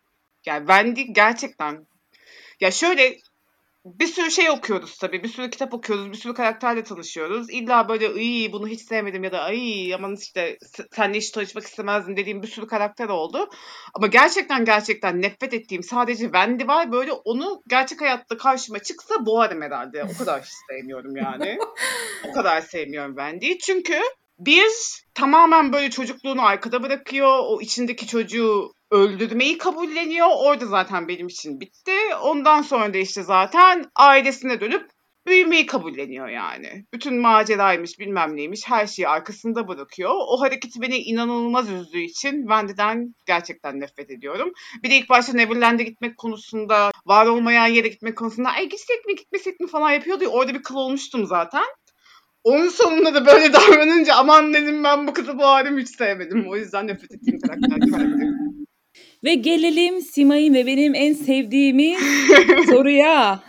Speaker 2: Yani Wendy gerçekten ya şöyle bir sürü şey okuyoruz tabii. Bir sürü kitap okuyoruz. Bir sürü karakterle tanışıyoruz. İlla böyle iyi bunu hiç sevmedim ya da ay aman işte s- seninle hiç tanışmak istemezdim dediğim bir sürü karakter oldu. Ama gerçekten gerçekten nefret ettiğim sadece Wendy var. Böyle onu gerçek hayatta karşıma çıksa boğarım herhalde. O kadar sevmiyorum yani. o kadar sevmiyorum Wendy'yi. Çünkü bir tamamen böyle çocukluğunu arkada bırakıyor. O içindeki çocuğu öldürmeyi kabulleniyor. Orada zaten benim için bitti. Ondan sonra da işte zaten ailesine dönüp büyümeyi kabulleniyor yani. Bütün maceraymış bilmem neymiş her şeyi arkasında bırakıyor. O hareketi beni inanılmaz üzdüğü için Wendy'den gerçekten nefret ediyorum. Bir de ilk başta Neverland'e gitmek konusunda, var olmayan yere gitmek konusunda ay gitsek mi gitmesek mi falan yapıyordu. Orada bir kıl olmuştum zaten. Onun sonunda da böyle davranınca aman dedim ben bu kızı bu halim hiç sevmedim. O yüzden nefret ettiğim karakter.
Speaker 1: Ve gelelim Simay'ın ve benim en sevdiğimiz soruya.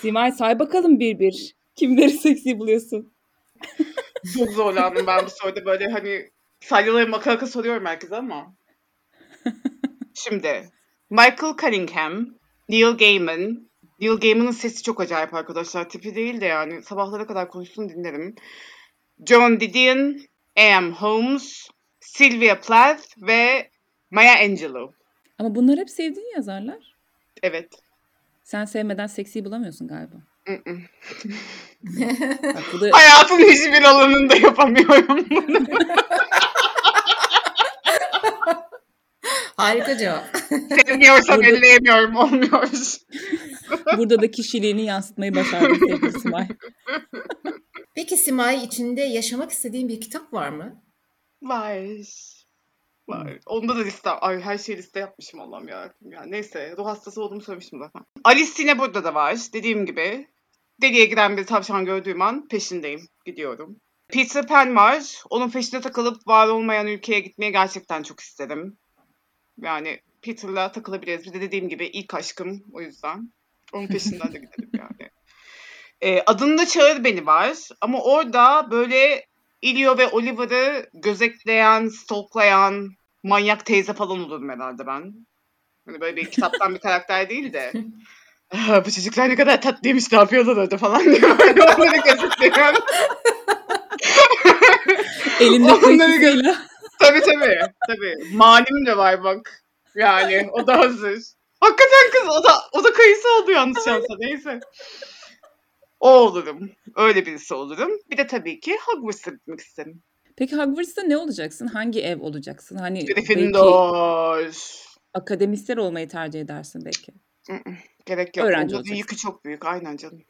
Speaker 1: Simay say bakalım bir bir. Kimleri seksi buluyorsun?
Speaker 2: Çok zorlandım ben bu soruda böyle hani salyaları maka maka soruyorum herkese ama. Şimdi Michael Cunningham, Neil Gaiman. Neil Gaiman'ın sesi çok acayip arkadaşlar. Tipi değil de yani sabahlara kadar konuşsun dinlerim. John Didion, A.M. Holmes, Sylvia Plath ve Maya Angelou.
Speaker 1: Ama bunlar hep sevdiğin yazarlar.
Speaker 2: Evet.
Speaker 1: Sen sevmeden seksi bulamıyorsun galiba. Bak bu da
Speaker 2: Hayatın hiçbir alanında yapamıyorum bunu.
Speaker 3: Harika cevap.
Speaker 2: Sevmiyorsam
Speaker 1: Burada-
Speaker 2: elleyemiyorum olmuyor.
Speaker 1: burada da kişiliğini yansıtmayı başardın sevgili Simay.
Speaker 3: Peki Simay içinde yaşamak istediğin bir kitap var mı?
Speaker 2: Var. Var. Onda da liste. Ay her şeyi liste yapmışım Allah'ım ya. Neyse ruh hastası olduğumu söylemiştim zaten. Alice yine burada da var. Dediğim gibi. Deliye giren bir tavşan gördüğüm an peşindeyim. Gidiyorum. Peter Pan var. Onun peşine takılıp var olmayan ülkeye gitmeye gerçekten çok isterim. Yani Peter'la takılabiliriz. Bir de dediğim gibi ilk aşkım o yüzden. Onun peşinden de gidelim yani. Ee, adında Çağır Beni var. Ama orada böyle Ilio ve Oliver'ı gözetleyen, stalklayan manyak teyze falan olurum herhalde ben. Hani böyle bir kitaptan bir karakter değil de. "Ah, bu çocuklar ne kadar tatlıymış ne yapıyorlar orada falan diye onları gözetleyen.
Speaker 1: Elinde
Speaker 2: Onları
Speaker 1: kıyısıyla.
Speaker 2: tabii tabii. tabii. Manim de var bak. Yani o da hazır. Hakikaten kız o da, o da kayısı oldu yalnız şansa neyse. O olurum. Öyle birisi olurum. Bir de tabii ki Hogwarts'a gitmek isterim.
Speaker 1: Peki Hogwarts'ta ne olacaksın? Hangi ev olacaksın? Hani
Speaker 2: Gryffindor.
Speaker 1: akademisyen olmayı tercih edersin belki.
Speaker 2: Gerek yok.
Speaker 1: Öğrenci olacaksın.
Speaker 2: yükü çok büyük. Aynen canım.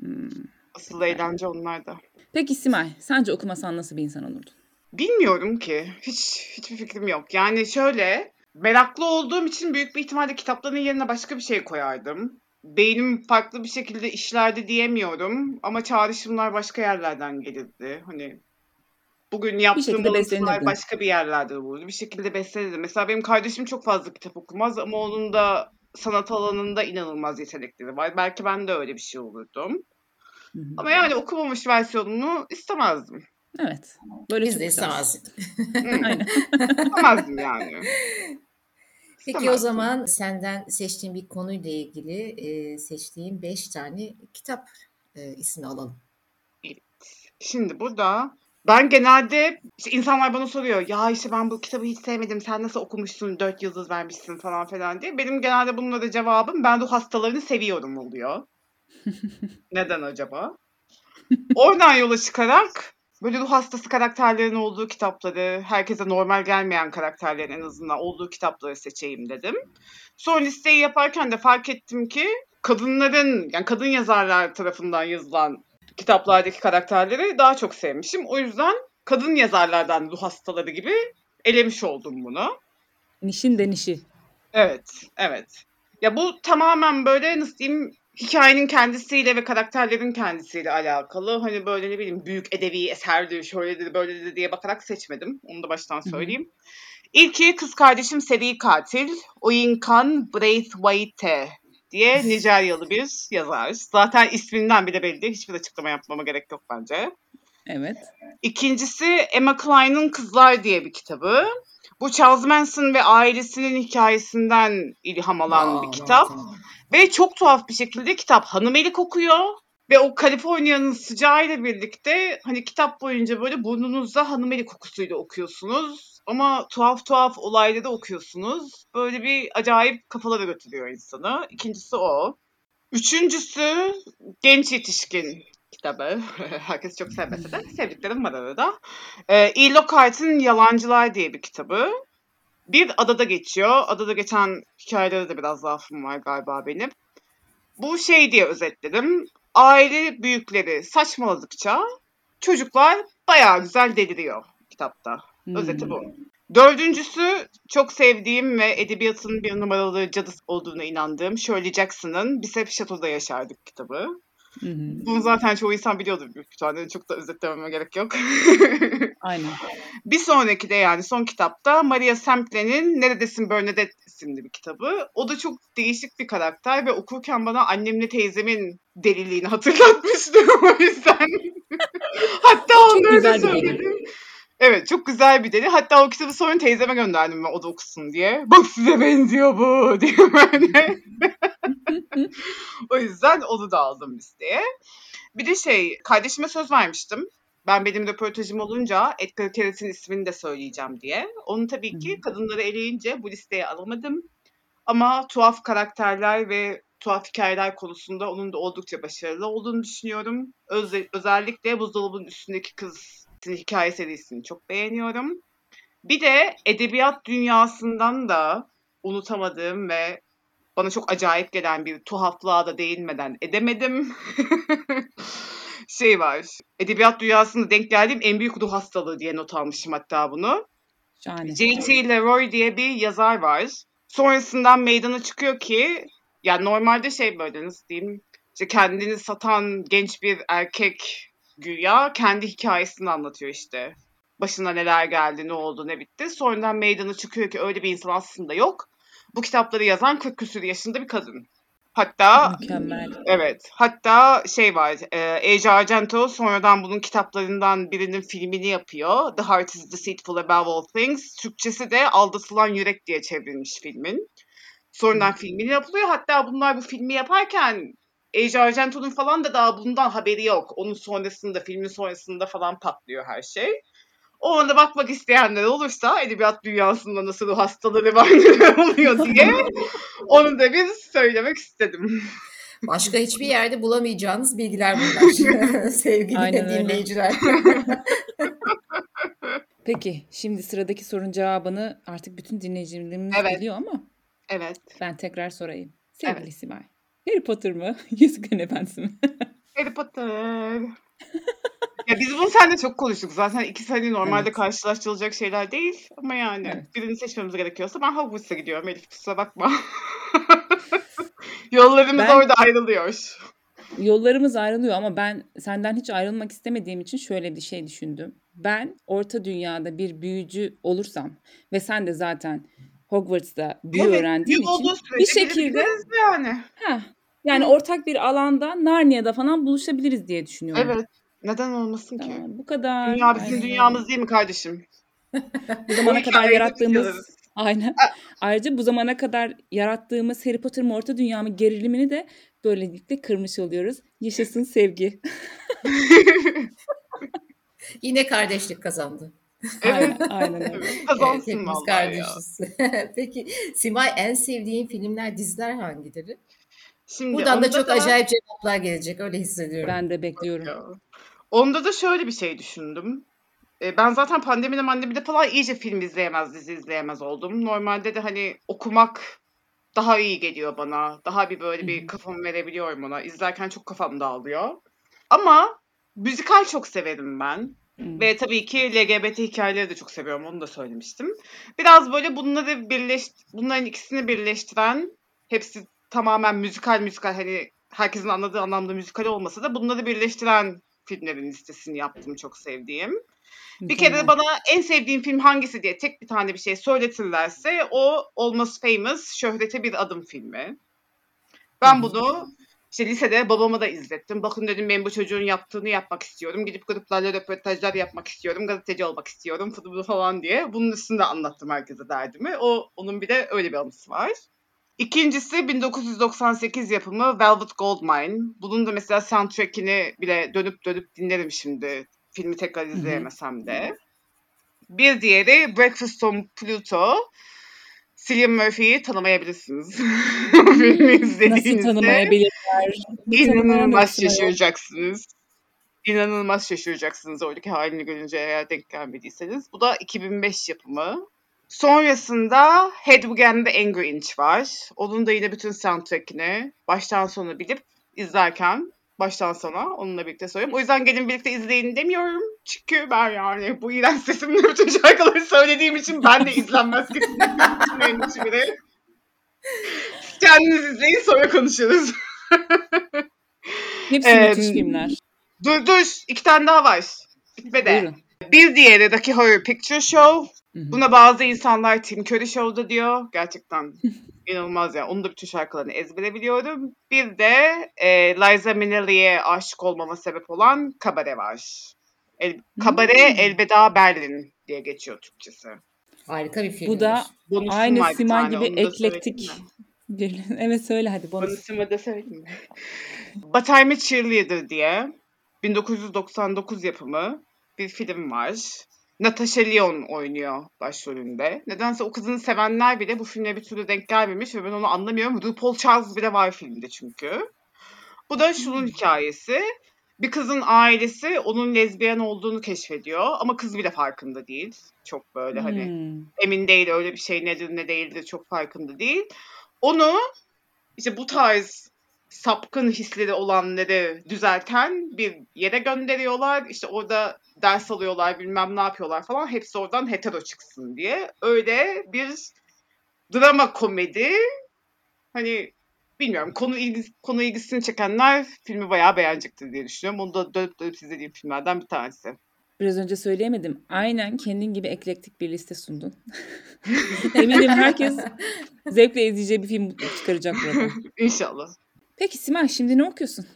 Speaker 1: Hmm.
Speaker 2: Asıl eğlence onlarda.
Speaker 1: Peki Simay, sence okumasan nasıl bir insan olurdun?
Speaker 2: Bilmiyorum ki. Hiç hiçbir fikrim yok. Yani şöyle meraklı olduğum için büyük bir ihtimalle kitapların yerine başka bir şey koyardım. Beynim farklı bir şekilde işlerdi diyemiyorum ama çağrışımlar başka yerlerden gelirdi. Hani bugün yaptığım
Speaker 1: beslenirdin.
Speaker 2: başka bir yerlerde olurdu. Bir şekilde beslenirdim. Mesela benim kardeşim çok fazla kitap okumaz ama onun da sanat alanında inanılmaz yetenekleri var. Belki ben de öyle bir şey olurdum.
Speaker 1: Hı hı.
Speaker 2: Ama yani okumamış versiyonunu istemezdim.
Speaker 1: Evet. Böyle
Speaker 3: Biz de istemezdik.
Speaker 1: Aynen.
Speaker 2: istemezdim yani.
Speaker 3: Peki o
Speaker 2: İstemezdim.
Speaker 3: zaman senden seçtiğim bir konuyla ilgili e, seçtiğim 5 tane kitap e, ismi alalım.
Speaker 2: Şimdi burada ben genelde işte insanlar bana soruyor ya işte ben bu kitabı hiç sevmedim sen nasıl okumuşsun dört yıldız vermişsin falan filan diye. Benim genelde bunlara cevabım ben ruh hastalarını seviyorum oluyor. Neden acaba? Oradan yola çıkarak böyle ruh hastası karakterlerin olduğu kitapları, herkese normal gelmeyen karakterlerin en azından olduğu kitapları seçeyim dedim. Sonra listeyi yaparken de fark ettim ki kadınların yani kadın yazarlar tarafından yazılan kitaplardaki karakterleri daha çok sevmişim. O yüzden kadın yazarlardan ruh hastaları gibi elemiş oldum bunu.
Speaker 1: Nişin de nişi.
Speaker 2: Evet, evet. Ya bu tamamen böyle nasıl diyeyim hikayenin kendisiyle ve karakterlerin kendisiyle alakalı. Hani böyle ne bileyim büyük edebi eserdir, şöyledir, böyledir diye bakarak seçmedim. Onu da baştan söyleyeyim. İlki kız kardeşim seri katil Oyinkan Braithwaite diye Nijeryalı bir yazar. Zaten isminden bile belli. Hiçbir açıklama yapmama gerek yok bence.
Speaker 1: Evet.
Speaker 2: İkincisi Emma Klein'ın Kızlar diye bir kitabı. Bu Charles Manson ve ailesinin hikayesinden ilham alan bir
Speaker 3: Aa,
Speaker 2: kitap.
Speaker 3: tamam.
Speaker 2: Ve çok tuhaf bir şekilde kitap hanımeli kokuyor. Ve o Kaliforniya'nın sıcağıyla birlikte hani kitap boyunca böyle burnunuzda hanımeli kokusuyla okuyorsunuz. Ama tuhaf tuhaf olayları okuyorsunuz. Böyle bir acayip kafalara götürüyor insanı. İkincisi o. Üçüncüsü genç yetişkin kitabı. Herkes çok sevmese de sevdiklerim var arada. E. Lockhart'ın Yalancılar diye bir kitabı. Bir adada geçiyor. Adada geçen hikayelerde de biraz zaafım var galiba benim. Bu şey diye özetledim. Aile büyükleri saçmaladıkça çocuklar bayağı güzel deliriyor kitapta. Özeti
Speaker 1: Hmm.
Speaker 2: bu. Dördüncüsü çok sevdiğim ve edebiyatın bir numaralı cadısı olduğuna inandığım Shirley Jackson'ın Biz Hep Şato'da Yaşardık kitabı.
Speaker 1: Hı hı.
Speaker 2: Bunu zaten çoğu insan biliyordur büyük ihtimalle. Çok da özetlememe gerek yok.
Speaker 1: Aynen.
Speaker 2: bir sonraki de yani son kitapta Maria Semple'nin Neredesin Bernadette isimli bir kitabı. O da çok değişik bir karakter ve okurken bana annemle teyzemin deliliğini hatırlatmıştı o yüzden. Hatta onları da
Speaker 1: bir
Speaker 2: söyledim. Evet çok güzel bir deli. Hatta o kitabı sonra teyzeme gönderdim ben o da okusun diye. Bak size benziyor bu diye böyle. o yüzden onu da aldım listeye. Bir de şey kardeşime söz vermiştim. Ben benim röportajım olunca Edgar Cayce'in ismini de söyleyeceğim diye. Onu tabii ki kadınları eleyince bu listeye alamadım. Ama tuhaf karakterler ve tuhaf hikayeler konusunda onun da oldukça başarılı olduğunu düşünüyorum. Özel, özellikle Buzdolabının Üstündeki Kız hikaye serisini çok beğeniyorum. Bir de edebiyat dünyasından da unutamadığım ve bana çok acayip gelen bir tuhaflığa da değinmeden edemedim. şey var. Edebiyat dünyasında denk geldiğim en büyük ruh hastalığı diye not almışım hatta bunu.
Speaker 1: Şahane.
Speaker 2: J.T. Leroy diye bir yazar var. Sonrasından meydana çıkıyor ki yani normalde şey böyle nasıl diyeyim işte kendini satan genç bir erkek güya kendi hikayesini anlatıyor işte. Başına neler geldi, ne oldu, ne bitti. Sonradan meydana çıkıyor ki öyle bir insan aslında yok. Bu kitapları yazan 40 küsur yaşında bir kadın. Hatta
Speaker 1: Mükemmel.
Speaker 2: Evet. Hatta şey var. E, Asia Argento sonradan bunun kitaplarından birinin filmini yapıyor. The Heart is Deceitful Above All Things. Türkçesi de Aldatılan Yürek diye çevrilmiş filmin. Sonradan filmini yapılıyor. Hatta bunlar bu filmi yaparken Asia Argento'nun falan da daha bundan haberi yok. Onun sonrasında, filmin sonrasında falan patlıyor her şey. O anda bakmak isteyenler olursa edebiyat dünyasında nasıl o hastaları var oluyor diye onu da bir söylemek istedim.
Speaker 3: Başka hiçbir yerde bulamayacağınız bilgiler bunlar sevgili
Speaker 1: Aynen
Speaker 3: dinleyiciler.
Speaker 1: Peki şimdi sıradaki sorunun cevabını artık bütün dinleyicilerimiz
Speaker 2: Evet.
Speaker 1: biliyor ama
Speaker 2: Evet.
Speaker 1: ben tekrar sorayım. Sevgili
Speaker 2: Evet.
Speaker 1: Simay. Harry Potter mı? Yüzüklerin Efendisi mi?
Speaker 2: Harry Potter. ya biz bunu seninle çok konuştuk. Zaten ikisi hani normalde
Speaker 1: Evet.
Speaker 2: karşılaştırılacak şeyler değil. Ama yani
Speaker 1: Evet.
Speaker 2: birini seçmemiz gerekiyorsa ben Hogwarts'a gidiyorum. Elif kusura bakma. Yollarımız
Speaker 1: Ben-
Speaker 2: orada ayrılıyor.
Speaker 1: Yollarımız ayrılıyor ama ben senden hiç ayrılmak istemediğim için şöyle bir şey düşündüm. Ben orta dünyada bir büyücü olursam ve sen de zaten Hogwarts'ta büyü
Speaker 2: Evet,
Speaker 1: öğrendiğin için bir şekilde
Speaker 2: yani.
Speaker 1: heh, yani ortak bir alanda Narnia'da falan buluşabiliriz diye düşünüyorum.
Speaker 2: Evet. Neden olmasın ki?
Speaker 1: Aa, bu kadar.
Speaker 2: Dünya bizim
Speaker 1: Aynen
Speaker 2: dünyamız değil mi kardeşim?
Speaker 1: Bu zamana kadar yarattığımız aynen. Ayrıca bu zamana kadar yarattığımız Harry Potter mı Orta Dünya mı gerilimini de böylelikle kırmış oluyoruz. Yaşasın sevgi.
Speaker 3: Yine kardeşlik kazandı.
Speaker 2: Evet.
Speaker 1: Aynen, aynen öyle.
Speaker 2: evet.
Speaker 3: Evet,
Speaker 2: Kazansın ya.
Speaker 3: kardeşiz. Peki Simay en sevdiğin filmler, diziler hangileri?
Speaker 2: Şimdi
Speaker 3: Buradan da çok acayip cevaplar gelecek öyle hissediyorum.
Speaker 1: Ben de bekliyorum.
Speaker 2: Onda da şöyle bir şey düşündüm. E, Ben zaten pandemide mandemide falan iyice film izleyemez, dizi izleyemez oldum. Normalde de hani okumak daha iyi geliyor bana. Daha bir böyle bir kafamı verebiliyorum ona. İzlerken çok kafam dağılıyor. Ama müzikal çok severim ben.
Speaker 1: Hmm.
Speaker 2: Ve tabii ki LGBT hikayeleri de çok seviyorum. Onu da söylemiştim. Biraz böyle bunları birleş, bunların ikisini birleştiren hepsi tamamen müzikal müzikal hani herkesin anladığı anlamda müzikal olmasa da bunları birleştiren filmlerin listesini yaptım çok sevdiğim. Bir kere de bana en sevdiğim film hangisi diye tek bir tane bir şey söyletirlerse o Almost Famous Şöhrete Bir Adım filmi. Ben bunu işte lisede babama da izlettim. Bakın dedim ben bu çocuğun yaptığını yapmak istiyorum. Gidip gruplarla röportajlar yapmak istiyorum. Gazeteci olmak istiyorum falan diye. Bunun üstünde anlattım herkese derdimi. O onun bir de öyle bir anısı var. İkincisi 1998 yapımı Velvet Goldmine. Bunun da mesela soundtrack'ini bile dönüp dönüp dinlerim şimdi. Filmi tekrar izleyemesem de. Bir diğeri Breakfast on Pluto. Cillian Murphy'yi tanımayabilirsiniz. Filmi
Speaker 1: Nasıl
Speaker 2: izlediğinizde
Speaker 1: tanımayabilirler? Tanımayan da
Speaker 2: inanılmaz şaşıracaksınız. İnanılmaz şaşıracaksınız oradaki halini görünce eğer denk gelmediyseniz. Bu da 2005 yapımı. Sonrasında Hedwig and the Angry Inch var. Onun da yine bütün soundtrack'ini baştan sona bilip izlerken baştan sona onunla birlikte söylüyorum. O yüzden gelin birlikte izleyin demiyorum. Çünkü ben yani bu iğrenç sesimle bütün şarkıları söylediğim için ben de izlenmez kesinlikle. Siz Kendiniz izleyin sonra konuşuruz.
Speaker 1: Hepsi
Speaker 2: Ee,
Speaker 1: müthiş filmler.
Speaker 2: Dur dur iki tane daha var. Bitmedi.
Speaker 1: Buyurun.
Speaker 2: Bir diğeri Rocky Horror Picture Show. Buna bazı insanlar Tim Curry Show'da diyor. Gerçekten inanılmaz ya. Onun da bütün şarkılarını ezbere biliyorum. Bir de e, Liza Minnelli'ye aşık olmama sebep olan Kabare var. El, Kabare
Speaker 1: Hmm.
Speaker 2: Elveda Berlin diye geçiyor Türkçesi.
Speaker 3: Harika bir filmdir.
Speaker 1: Bu da
Speaker 2: Bonusum
Speaker 1: aynı
Speaker 2: tane,
Speaker 1: gibi eklektik. bir... Evet söyle hadi bonus.
Speaker 2: Bonusumu da söyleyeyim mi? But I'm a Cheerleader diye 1999 yapımı bir film var. Natasha Lyonne oynuyor başrolünde. Nedense o kızını sevenler bile bu filme bir türlü denk gelmemiş ve ben onu anlamıyorum. RuPaul Charles bile var filmde çünkü. Bu da şunun hikayesi. Bir kızın ailesi onun lezbiyen olduğunu keşfediyor ama kız bile farkında değil. Çok böyle hani
Speaker 1: Hmm.
Speaker 2: emin değil öyle bir şey nedir ne değildir çok farkında değil. Onu işte bu tarz sapkın hisleri olanları düzelten bir yere gönderiyorlar. İşte orada ders alıyorlar bilmem ne yapıyorlar falan. Hepsi oradan hetero çıksın diye. Öyle bir drama komedi. Hani bilmiyorum konu ilgisi, konu ilgisini çekenler filmi bayağı beğenecektir diye düşünüyorum. Onu da dönüp dönüp izlediğim filmlerden bir tanesi.
Speaker 1: Biraz önce söyleyemedim. Aynen kendin gibi eklektik bir liste sundun. Eminim herkes zevkle izleyeceği bir film çıkaracak burada.
Speaker 2: İnşallah.
Speaker 1: Peki Simay şimdi ne okuyorsun?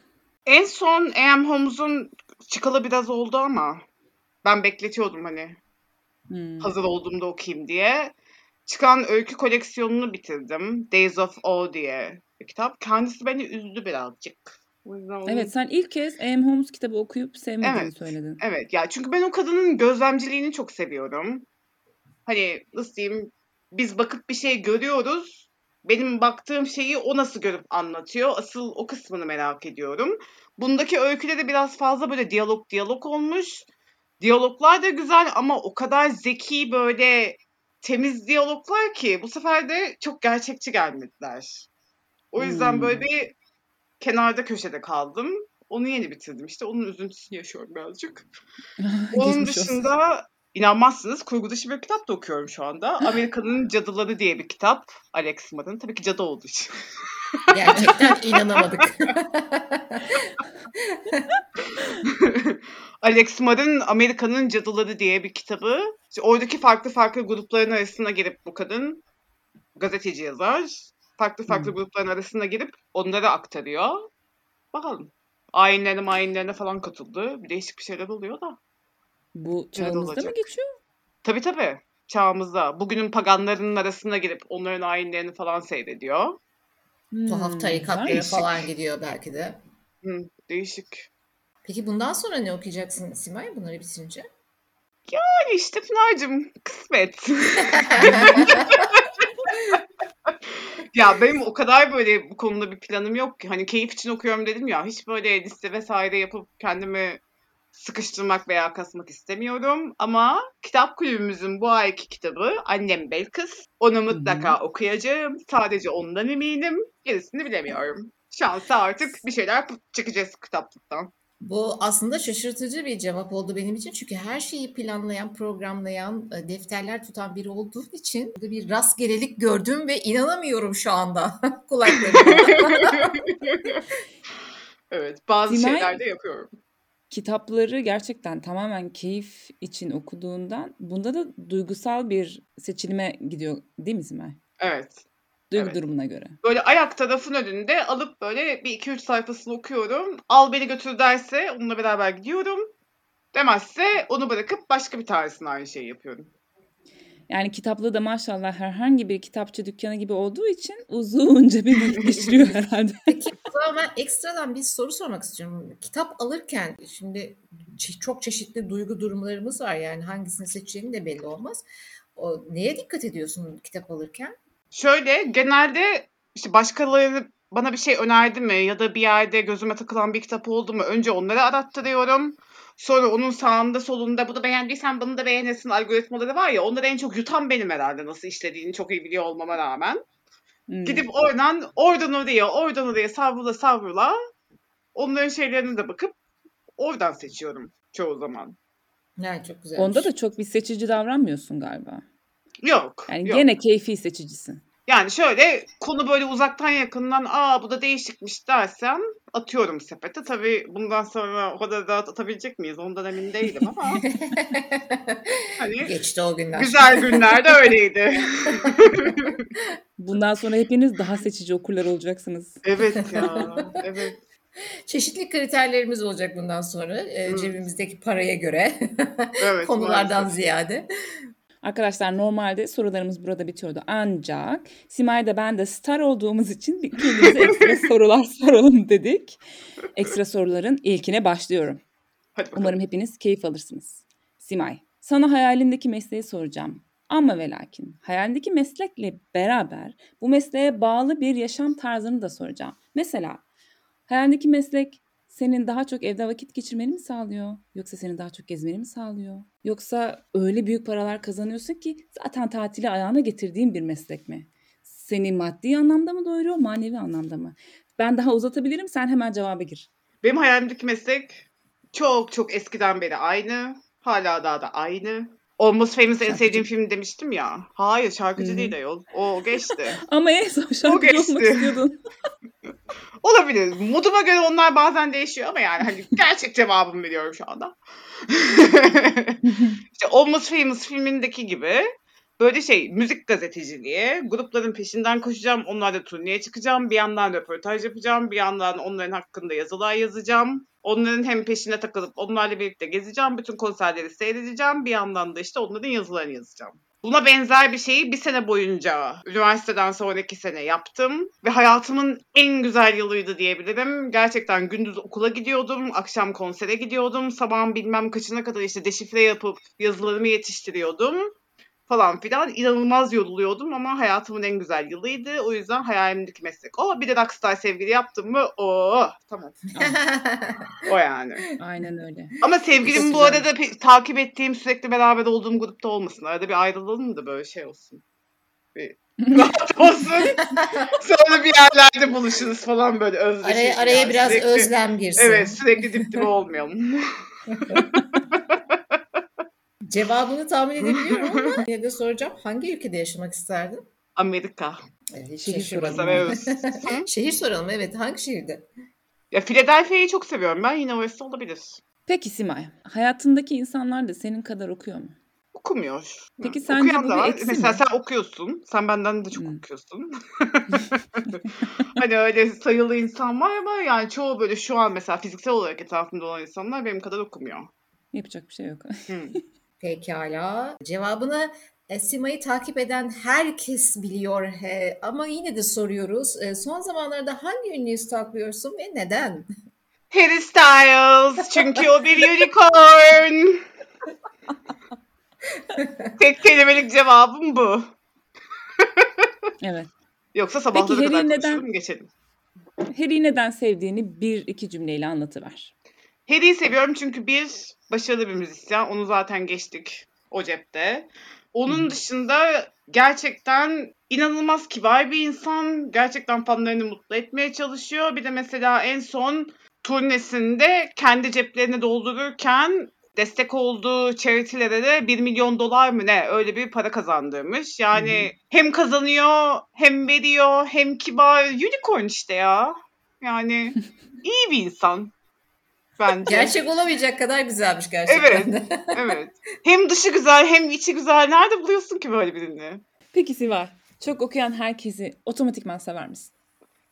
Speaker 2: En son A.M. Holmes'un çıkalı biraz oldu ama ben bekletiyordum hani
Speaker 1: Hmm.
Speaker 2: hazır olduğumda okuyayım diye. Çıkan öykü koleksiyonunu bitirdim. Days of Awe diye bir kitap. Kendisi beni üzdü birazcık. O yüzden onu-
Speaker 1: Evet sen ilk kez A.M. Holmes kitabı okuyup sevmediğini
Speaker 2: Evet.
Speaker 1: söyledin.
Speaker 2: Evet ya çünkü ben o kadının gözlemciliğini çok seviyorum. Hani nasıl diyeyim biz bakıp bir şey görüyoruz. Benim baktığım şeyi o nasıl görüp anlatıyor. Asıl o kısmını merak ediyorum. Bundaki öyküde de biraz fazla böyle diyalog diyalog olmuş. Diyaloglar da güzel ama o kadar zeki böyle temiz diyaloglar ki bu sefer de çok gerçekçi gelmediler. O yüzden
Speaker 1: Hmm.
Speaker 2: böyle bir kenarda köşede kaldım. Onu yeni bitirdim işte. Onun üzüntüsünü yaşıyorum birazcık. Onun
Speaker 1: Geçmiş olsun.
Speaker 2: dışında inanmazsınız kurgu dışı bir kitap da okuyorum şu anda. Amerika'nın Cadıları diye bir kitap. Alex Moor'un. Tabii ki cadı olduğu için.
Speaker 3: Gerçekten inanamadık.
Speaker 2: Alex Moor'un Amerika'nın Cadıları diye bir kitabı. İşte oradaki farklı farklı grupların arasına girip bu kadın gazeteci yazar. Farklı farklı
Speaker 1: Hmm.
Speaker 2: grupların arasına girip onları aktarıyor. Bakalım. Ayinlerine mayinlerine falan katıldı. Bir değişik bir şeyler oluyor da.
Speaker 1: Bu çağımızda mı geçiyor?
Speaker 2: Tabii tabii. Çağımızda. Bugünün paganlarının arasına girip onların ayinlerini falan seyrediyor.
Speaker 1: Hmm,
Speaker 3: Tuhaf tarikatlara
Speaker 2: değişik.
Speaker 3: falan gidiyor belki de.
Speaker 2: Hı, değişik.
Speaker 3: Peki bundan sonra ne okuyacaksın Simay bunları bitirince?
Speaker 2: Yani işte Pınar'cığım kısmet. ya benim o kadar böyle bu konuda bir planım yok ki. Hani keyif için okuyorum dedim ya. Hiç böyle liste vesaire yapıp kendimi sıkıştırmak veya kasmak istemiyorum. Ama kitap kulübümüzün bu ayki kitabı Annem Belkıs. Onu mutlaka okuyacağım. Sadece ondan eminim. Gerisini bilemiyorum. Şansa artık bir şeyler çekeceğiz kitaplıktan.
Speaker 3: Bu aslında şaşırtıcı bir cevap oldu benim için. Çünkü her şeyi planlayan, programlayan, e, defterler tutan biri olduğum için burada bir rastgelelik gördüm ve inanamıyorum şu anda kulaklarıma.
Speaker 2: Evet, bazı
Speaker 1: Simay-
Speaker 2: şeyler de yapıyorum.
Speaker 1: Kitapları gerçekten tamamen keyif için okuduğundan bunda da duygusal bir seçilime gidiyor değil mi Simay?
Speaker 2: Evet.
Speaker 1: Duygu
Speaker 2: Evet.
Speaker 1: durumuna göre.
Speaker 2: Böyle ayak tarafın önünde alıp böyle bir iki üç sayfasını okuyorum. Al beni götür derse onunla beraber gidiyorum. Demezse onu bırakıp başka bir tanesine aynı şeyi yapıyorum.
Speaker 1: Yani kitaplığı da maşallah herhangi bir kitapçı dükkanı gibi olduğu için uzunca bir vakit geçiriyor herhalde.
Speaker 3: Peki o zaman ben ekstradan bir soru sormak istiyorum. Kitap alırken şimdi çok çeşitli duygu durumlarımız var yani hangisini seçeceğini de belli olmaz. O, neye dikkat ediyorsun kitap alırken?
Speaker 2: Şöyle genelde işte başkaları bana bir şey önerdi mi ya da bir yerde gözüme takılan bir kitap oldu mu önce onları arattırıyorum. Sonra onun sağında solunda bunu beğendiysen bunu da beğenirsin algoritmaları var ya onları en çok yutan benim herhalde nasıl işlediğini çok iyi biliyor olmama rağmen.
Speaker 1: Hmm.
Speaker 2: Gidip oradan oradan oraya oradan oraya savrula savrula onların şeylerine de bakıp oradan seçiyorum çoğu zaman.
Speaker 3: Yani çok güzel.
Speaker 1: Onda da çok bir seçici davranmıyorsun galiba.
Speaker 2: Yok.
Speaker 1: Yani
Speaker 2: yok.
Speaker 1: gene keyfi seçicisin.
Speaker 2: Yani şöyle konu böyle uzaktan yakından aa bu da değişikmiş dersen atıyorum sepete. Tabii bundan sonra o kadar rahat atabilecek miyiz ondan emin değilim ama hani
Speaker 3: Geçti o günler.
Speaker 2: güzel günlerde öyleydi.
Speaker 1: Bundan sonra hepiniz daha seçici okurlar olacaksınız.
Speaker 2: evet ya. Evet.
Speaker 3: Çeşitli kriterlerimiz olacak bundan sonra e,
Speaker 2: Hı.
Speaker 3: cebimizdeki paraya göre
Speaker 2: Evet.
Speaker 3: konulardan
Speaker 2: maalesef.
Speaker 3: ziyade.
Speaker 1: Arkadaşlar normalde sorularımız burada bitiyordu. Ancak Simay da ben de star olduğumuz için kendimize ekstra sorular soralım dedik. Ekstra soruların ilkine başlıyorum. Umarım hepiniz keyif alırsınız. Simay, sana hayalindeki mesleği soracağım. Ama ve lakin hayalindeki meslekle beraber bu mesleğe bağlı bir yaşam tarzını da soracağım. Mesela hayalindeki meslek senin daha çok evde vakit geçirmeni mi sağlıyor? Yoksa senin daha çok gezmeni mi sağlıyor? Yoksa öyle büyük paralar kazanıyorsun ki zaten tatili ayağına getirdiğin bir meslek mi? Seni maddi anlamda mı doyuruyor, manevi anlamda mı? Ben daha uzatabilirim, sen hemen cevaba gir.
Speaker 2: Benim hayalimdeki meslek çok çok eskiden beri aynı. Hala daha da aynı. Almost Famous en sevdiğim film demiştim ya. Hayır şarkıcı
Speaker 1: hı.
Speaker 2: değil ayol. O geçti.
Speaker 1: Ama en son şarkıcı olmak istiyordun.
Speaker 2: Olabilir. Moduma göre onlar bazen değişiyor ama yani hani gerçek cevabımı veriyorum şu anda. işte Almost Famous filmindeki gibi böyle şey müzik gazeteciliği, grupların peşinden koşacağım, onlarla turneye çıkacağım, bir yandan röportaj yapacağım, bir yandan onların hakkında yazılar yazacağım. Onların hem peşine takılıp onlarla birlikte gezeceğim, bütün konserleri seyredeceğim, bir yandan da işte onların yazılarını yazacağım. Buna benzer bir şeyi bir sene boyunca üniversiteden sonraki sene yaptım ve hayatımın en güzel yılıydı diyebilirim. Gerçekten gündüz okula gidiyordum, akşam konsere gidiyordum, sabahın bilmem kaçına kadar işte deşifre yapıp yazılarımı yetiştiriyordum falan filan. İnanılmaz yoruluyordum ama hayatımın en güzel yılıydı. O yüzden hayalimdeki meslek o. Bir de rockstar sevgili yaptım mı o tamam. O yani.
Speaker 1: Aynen öyle.
Speaker 2: Ama sevgilim
Speaker 3: Çok
Speaker 2: bu
Speaker 3: güzel.
Speaker 2: arada pe- takip ettiğim sürekli beraber olduğum grupta olmasın. Arada bir ayrılalım da böyle şey olsun. Bir rahat olsun. Sonra bir yerlerde buluşuruz falan böyle özleşiriz.
Speaker 3: araya, araya
Speaker 2: yani.
Speaker 3: biraz
Speaker 2: Sürekli-
Speaker 3: özlem girsin.
Speaker 2: Evet sürekli dip dibe olmayalım.
Speaker 3: Cevabını tahmin edebiliyorum ama yine de soracağım. Hangi ülkede yaşamak isterdin?
Speaker 2: Amerika.
Speaker 3: Evet,
Speaker 1: Şehir soralım.
Speaker 3: Şehir soralım evet. Hangi şehirde?
Speaker 2: ya Philadelphia'yı çok seviyorum ben. Yine orası olabilir.
Speaker 1: Peki Simay, hayatındaki insanlar da senin kadar okuyor mu?
Speaker 2: Okumuyor.
Speaker 1: Peki sence
Speaker 2: Okuyan
Speaker 1: bu
Speaker 2: da
Speaker 1: bir eksi
Speaker 2: Mesela
Speaker 1: mi?
Speaker 2: sen okuyorsun. Sen benden de çok
Speaker 1: Hı.
Speaker 2: okuyorsun. hani öyle sayılı insan var ama yani çoğu böyle şu an mesela fiziksel olarak etrafımda olan insanlar benim kadar okumuyor.
Speaker 1: Yapacak bir şey yok.
Speaker 2: Hı.
Speaker 3: Pekala. Cevabını e, Sima'yı takip eden herkes biliyor he. ama yine de soruyoruz. E, son zamanlarda hangi ünlüyü stalklıyorsun ve neden?
Speaker 2: Harry Styles çünkü o bir unicorn. Tek kelimelik cevabım bu.
Speaker 1: Evet.
Speaker 2: Yoksa sabahlara
Speaker 1: Peki
Speaker 2: kadar
Speaker 1: neden-
Speaker 2: geçelim.
Speaker 1: Harry'i neden sevdiğini bir iki cümleyle anlatıver.
Speaker 2: Harry'i seviyorum çünkü bir başarılı bir müzisyen. Onu zaten geçtik o cepte. Onun dışında gerçekten inanılmaz kibar bir insan. Gerçekten fanlarını mutlu etmeye çalışıyor. Bir de mesela en son turnesinde kendi ceplerini doldururken destek olduğu charity'lere de 1 milyon dolar mı ne öyle bir para kazandırmış. Yani hem kazanıyor hem veriyor hem kibar unicorn işte ya. Yani iyi bir insan bence.
Speaker 3: Gerçek olamayacak kadar güzelmiş gerçekten de.
Speaker 2: Evet. Hem dışı güzel hem içi güzel. Nerede buluyorsun ki böyle birini?
Speaker 1: Peki Sivay, çok okuyan herkesi otomatikman sever misin?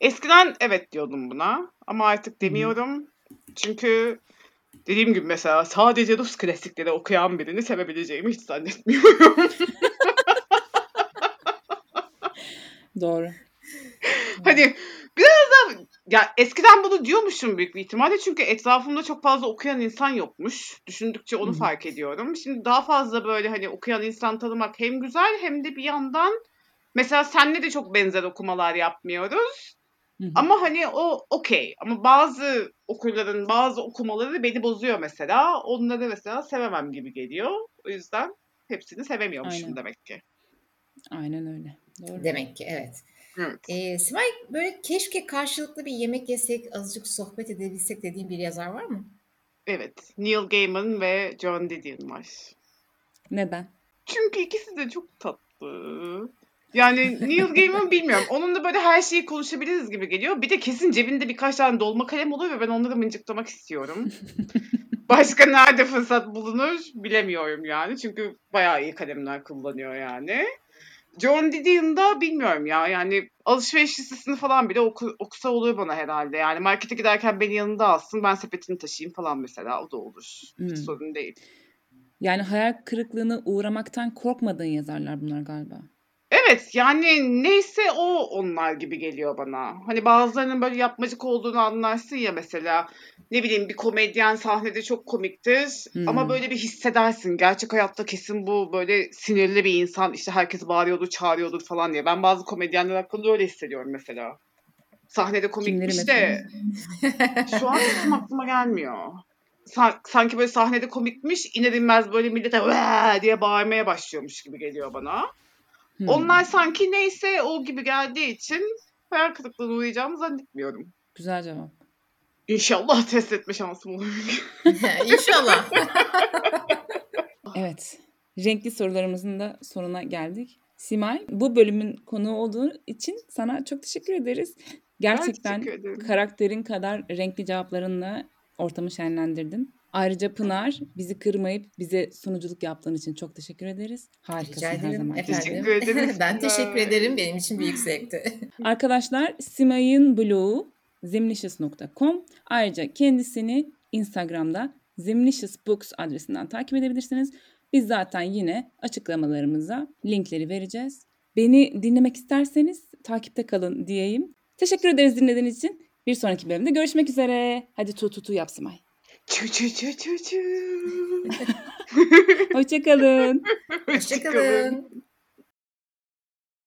Speaker 2: Eskiden evet diyordum buna ama artık demiyorum. Çünkü dediğim gibi mesela sadece Rus klasikleri okuyan birini sevebileceğimi hiç zannetmiyorum.
Speaker 1: Doğru.
Speaker 2: hani biraz da ya eskiden bunu diyormuşum büyük bir ihtimalle çünkü etrafımda çok fazla okuyan insan yokmuş. Düşündükçe onu fark ediyorum. Şimdi daha fazla böyle hani okuyan insan tanımak hem güzel hem de bir yandan mesela senle de çok benzer okumalar yapmıyoruz.
Speaker 1: Hı hı.
Speaker 2: Ama hani o okey. Ama bazı okurların bazı okumaları beni bozuyor mesela. Onları mesela sevemem gibi geliyor. O yüzden hepsini sevemiyormuşum
Speaker 1: Aynen.
Speaker 2: demek ki.
Speaker 1: Aynen öyle. Doğru.
Speaker 3: Demek ki evet.
Speaker 2: Evet.
Speaker 3: Ee, Simay böyle keşke karşılıklı bir yemek yesek, azıcık sohbet edebilsek dediğin bir yazar var mı?
Speaker 2: Evet. Neil Gaiman ve John Didion var.
Speaker 1: Neden?
Speaker 2: Çünkü ikisi de çok tatlı. Yani Neil Gaiman bilmiyorum. Onunla böyle her şeyi konuşabiliriz gibi geliyor. Bir de kesin cebinde birkaç tane dolma kalem oluyor ve ben onları mıncıklamak istiyorum. Başka nerede fırsat bulunur bilemiyorum yani. Çünkü bayağı iyi kalemler kullanıyor yani. John Didion'da bilmiyorum ya. Yani alışveriş listesini falan bile oku, okusa olur bana herhalde. Yani markete giderken beni yanında alsın. Ben sepetini taşıyayım falan mesela. O da olur.
Speaker 1: Hmm.
Speaker 2: Hiç sorun değil.
Speaker 1: Yani hayal kırıklığına uğramaktan korkmadığın yazarlar bunlar galiba.
Speaker 2: Evet yani neyse o onlar gibi geliyor bana. Hani bazılarının böyle yapmacık olduğunu anlarsın ya mesela. Ne bileyim bir komedyen sahnede çok komiktir
Speaker 1: Hmm.
Speaker 2: ama böyle bir hissedersin. Gerçek hayatta kesin bu böyle sinirli bir insan işte herkes bağırıyordur çağırıyordur falan diye. Ben bazı komedyenler hakkında öyle hissediyorum mesela. Sahnede komikmiş
Speaker 1: Kimleri
Speaker 2: de şu an isim aklıma gelmiyor. Sa- sanki böyle sahnede komikmiş iner inmez böyle millete "Vaa!" diye bağırmaya başlıyormuş gibi geliyor bana.
Speaker 1: Hmm.
Speaker 2: Onlar sanki neyse o gibi geldiği için hayal kırıklığına uğrayacağımı zannetmiyorum.
Speaker 1: Güzel cevap.
Speaker 2: İnşallah test etme şansım olur.
Speaker 3: İnşallah.
Speaker 1: Evet. Renkli sorularımızın da sonuna geldik. Simay, bu bölümün konuğu olduğu için sana çok teşekkür ederiz. Gerçekten
Speaker 2: teşekkür
Speaker 1: karakterin kadar renkli cevaplarınla ortamı şenlendirdin. Ayrıca Pınar bizi kırmayıp bize sunuculuk yaptığın için çok teşekkür ederiz. Harikasın
Speaker 3: Rica
Speaker 1: her
Speaker 3: ederim
Speaker 1: zaman.
Speaker 3: efendim.
Speaker 2: Teşekkür ederim
Speaker 3: ben teşekkür ederim. Benim için büyük zevkti.
Speaker 1: Arkadaşlar Simay'ın blogu zemlicious.com. Ayrıca kendisini Instagram'da Zemlicious Books adresinden takip edebilirsiniz. Biz zaten yine açıklamalarımıza linkleri vereceğiz. Beni dinlemek isterseniz takipte kalın diyeyim. Teşekkür ederiz dinlediğiniz için. Bir sonraki bölümde görüşmek üzere. Hadi tu tu tu yap Simay.
Speaker 2: Çu çu çu çu çu.
Speaker 1: Hoşçakalın.
Speaker 3: Hoşçakalın.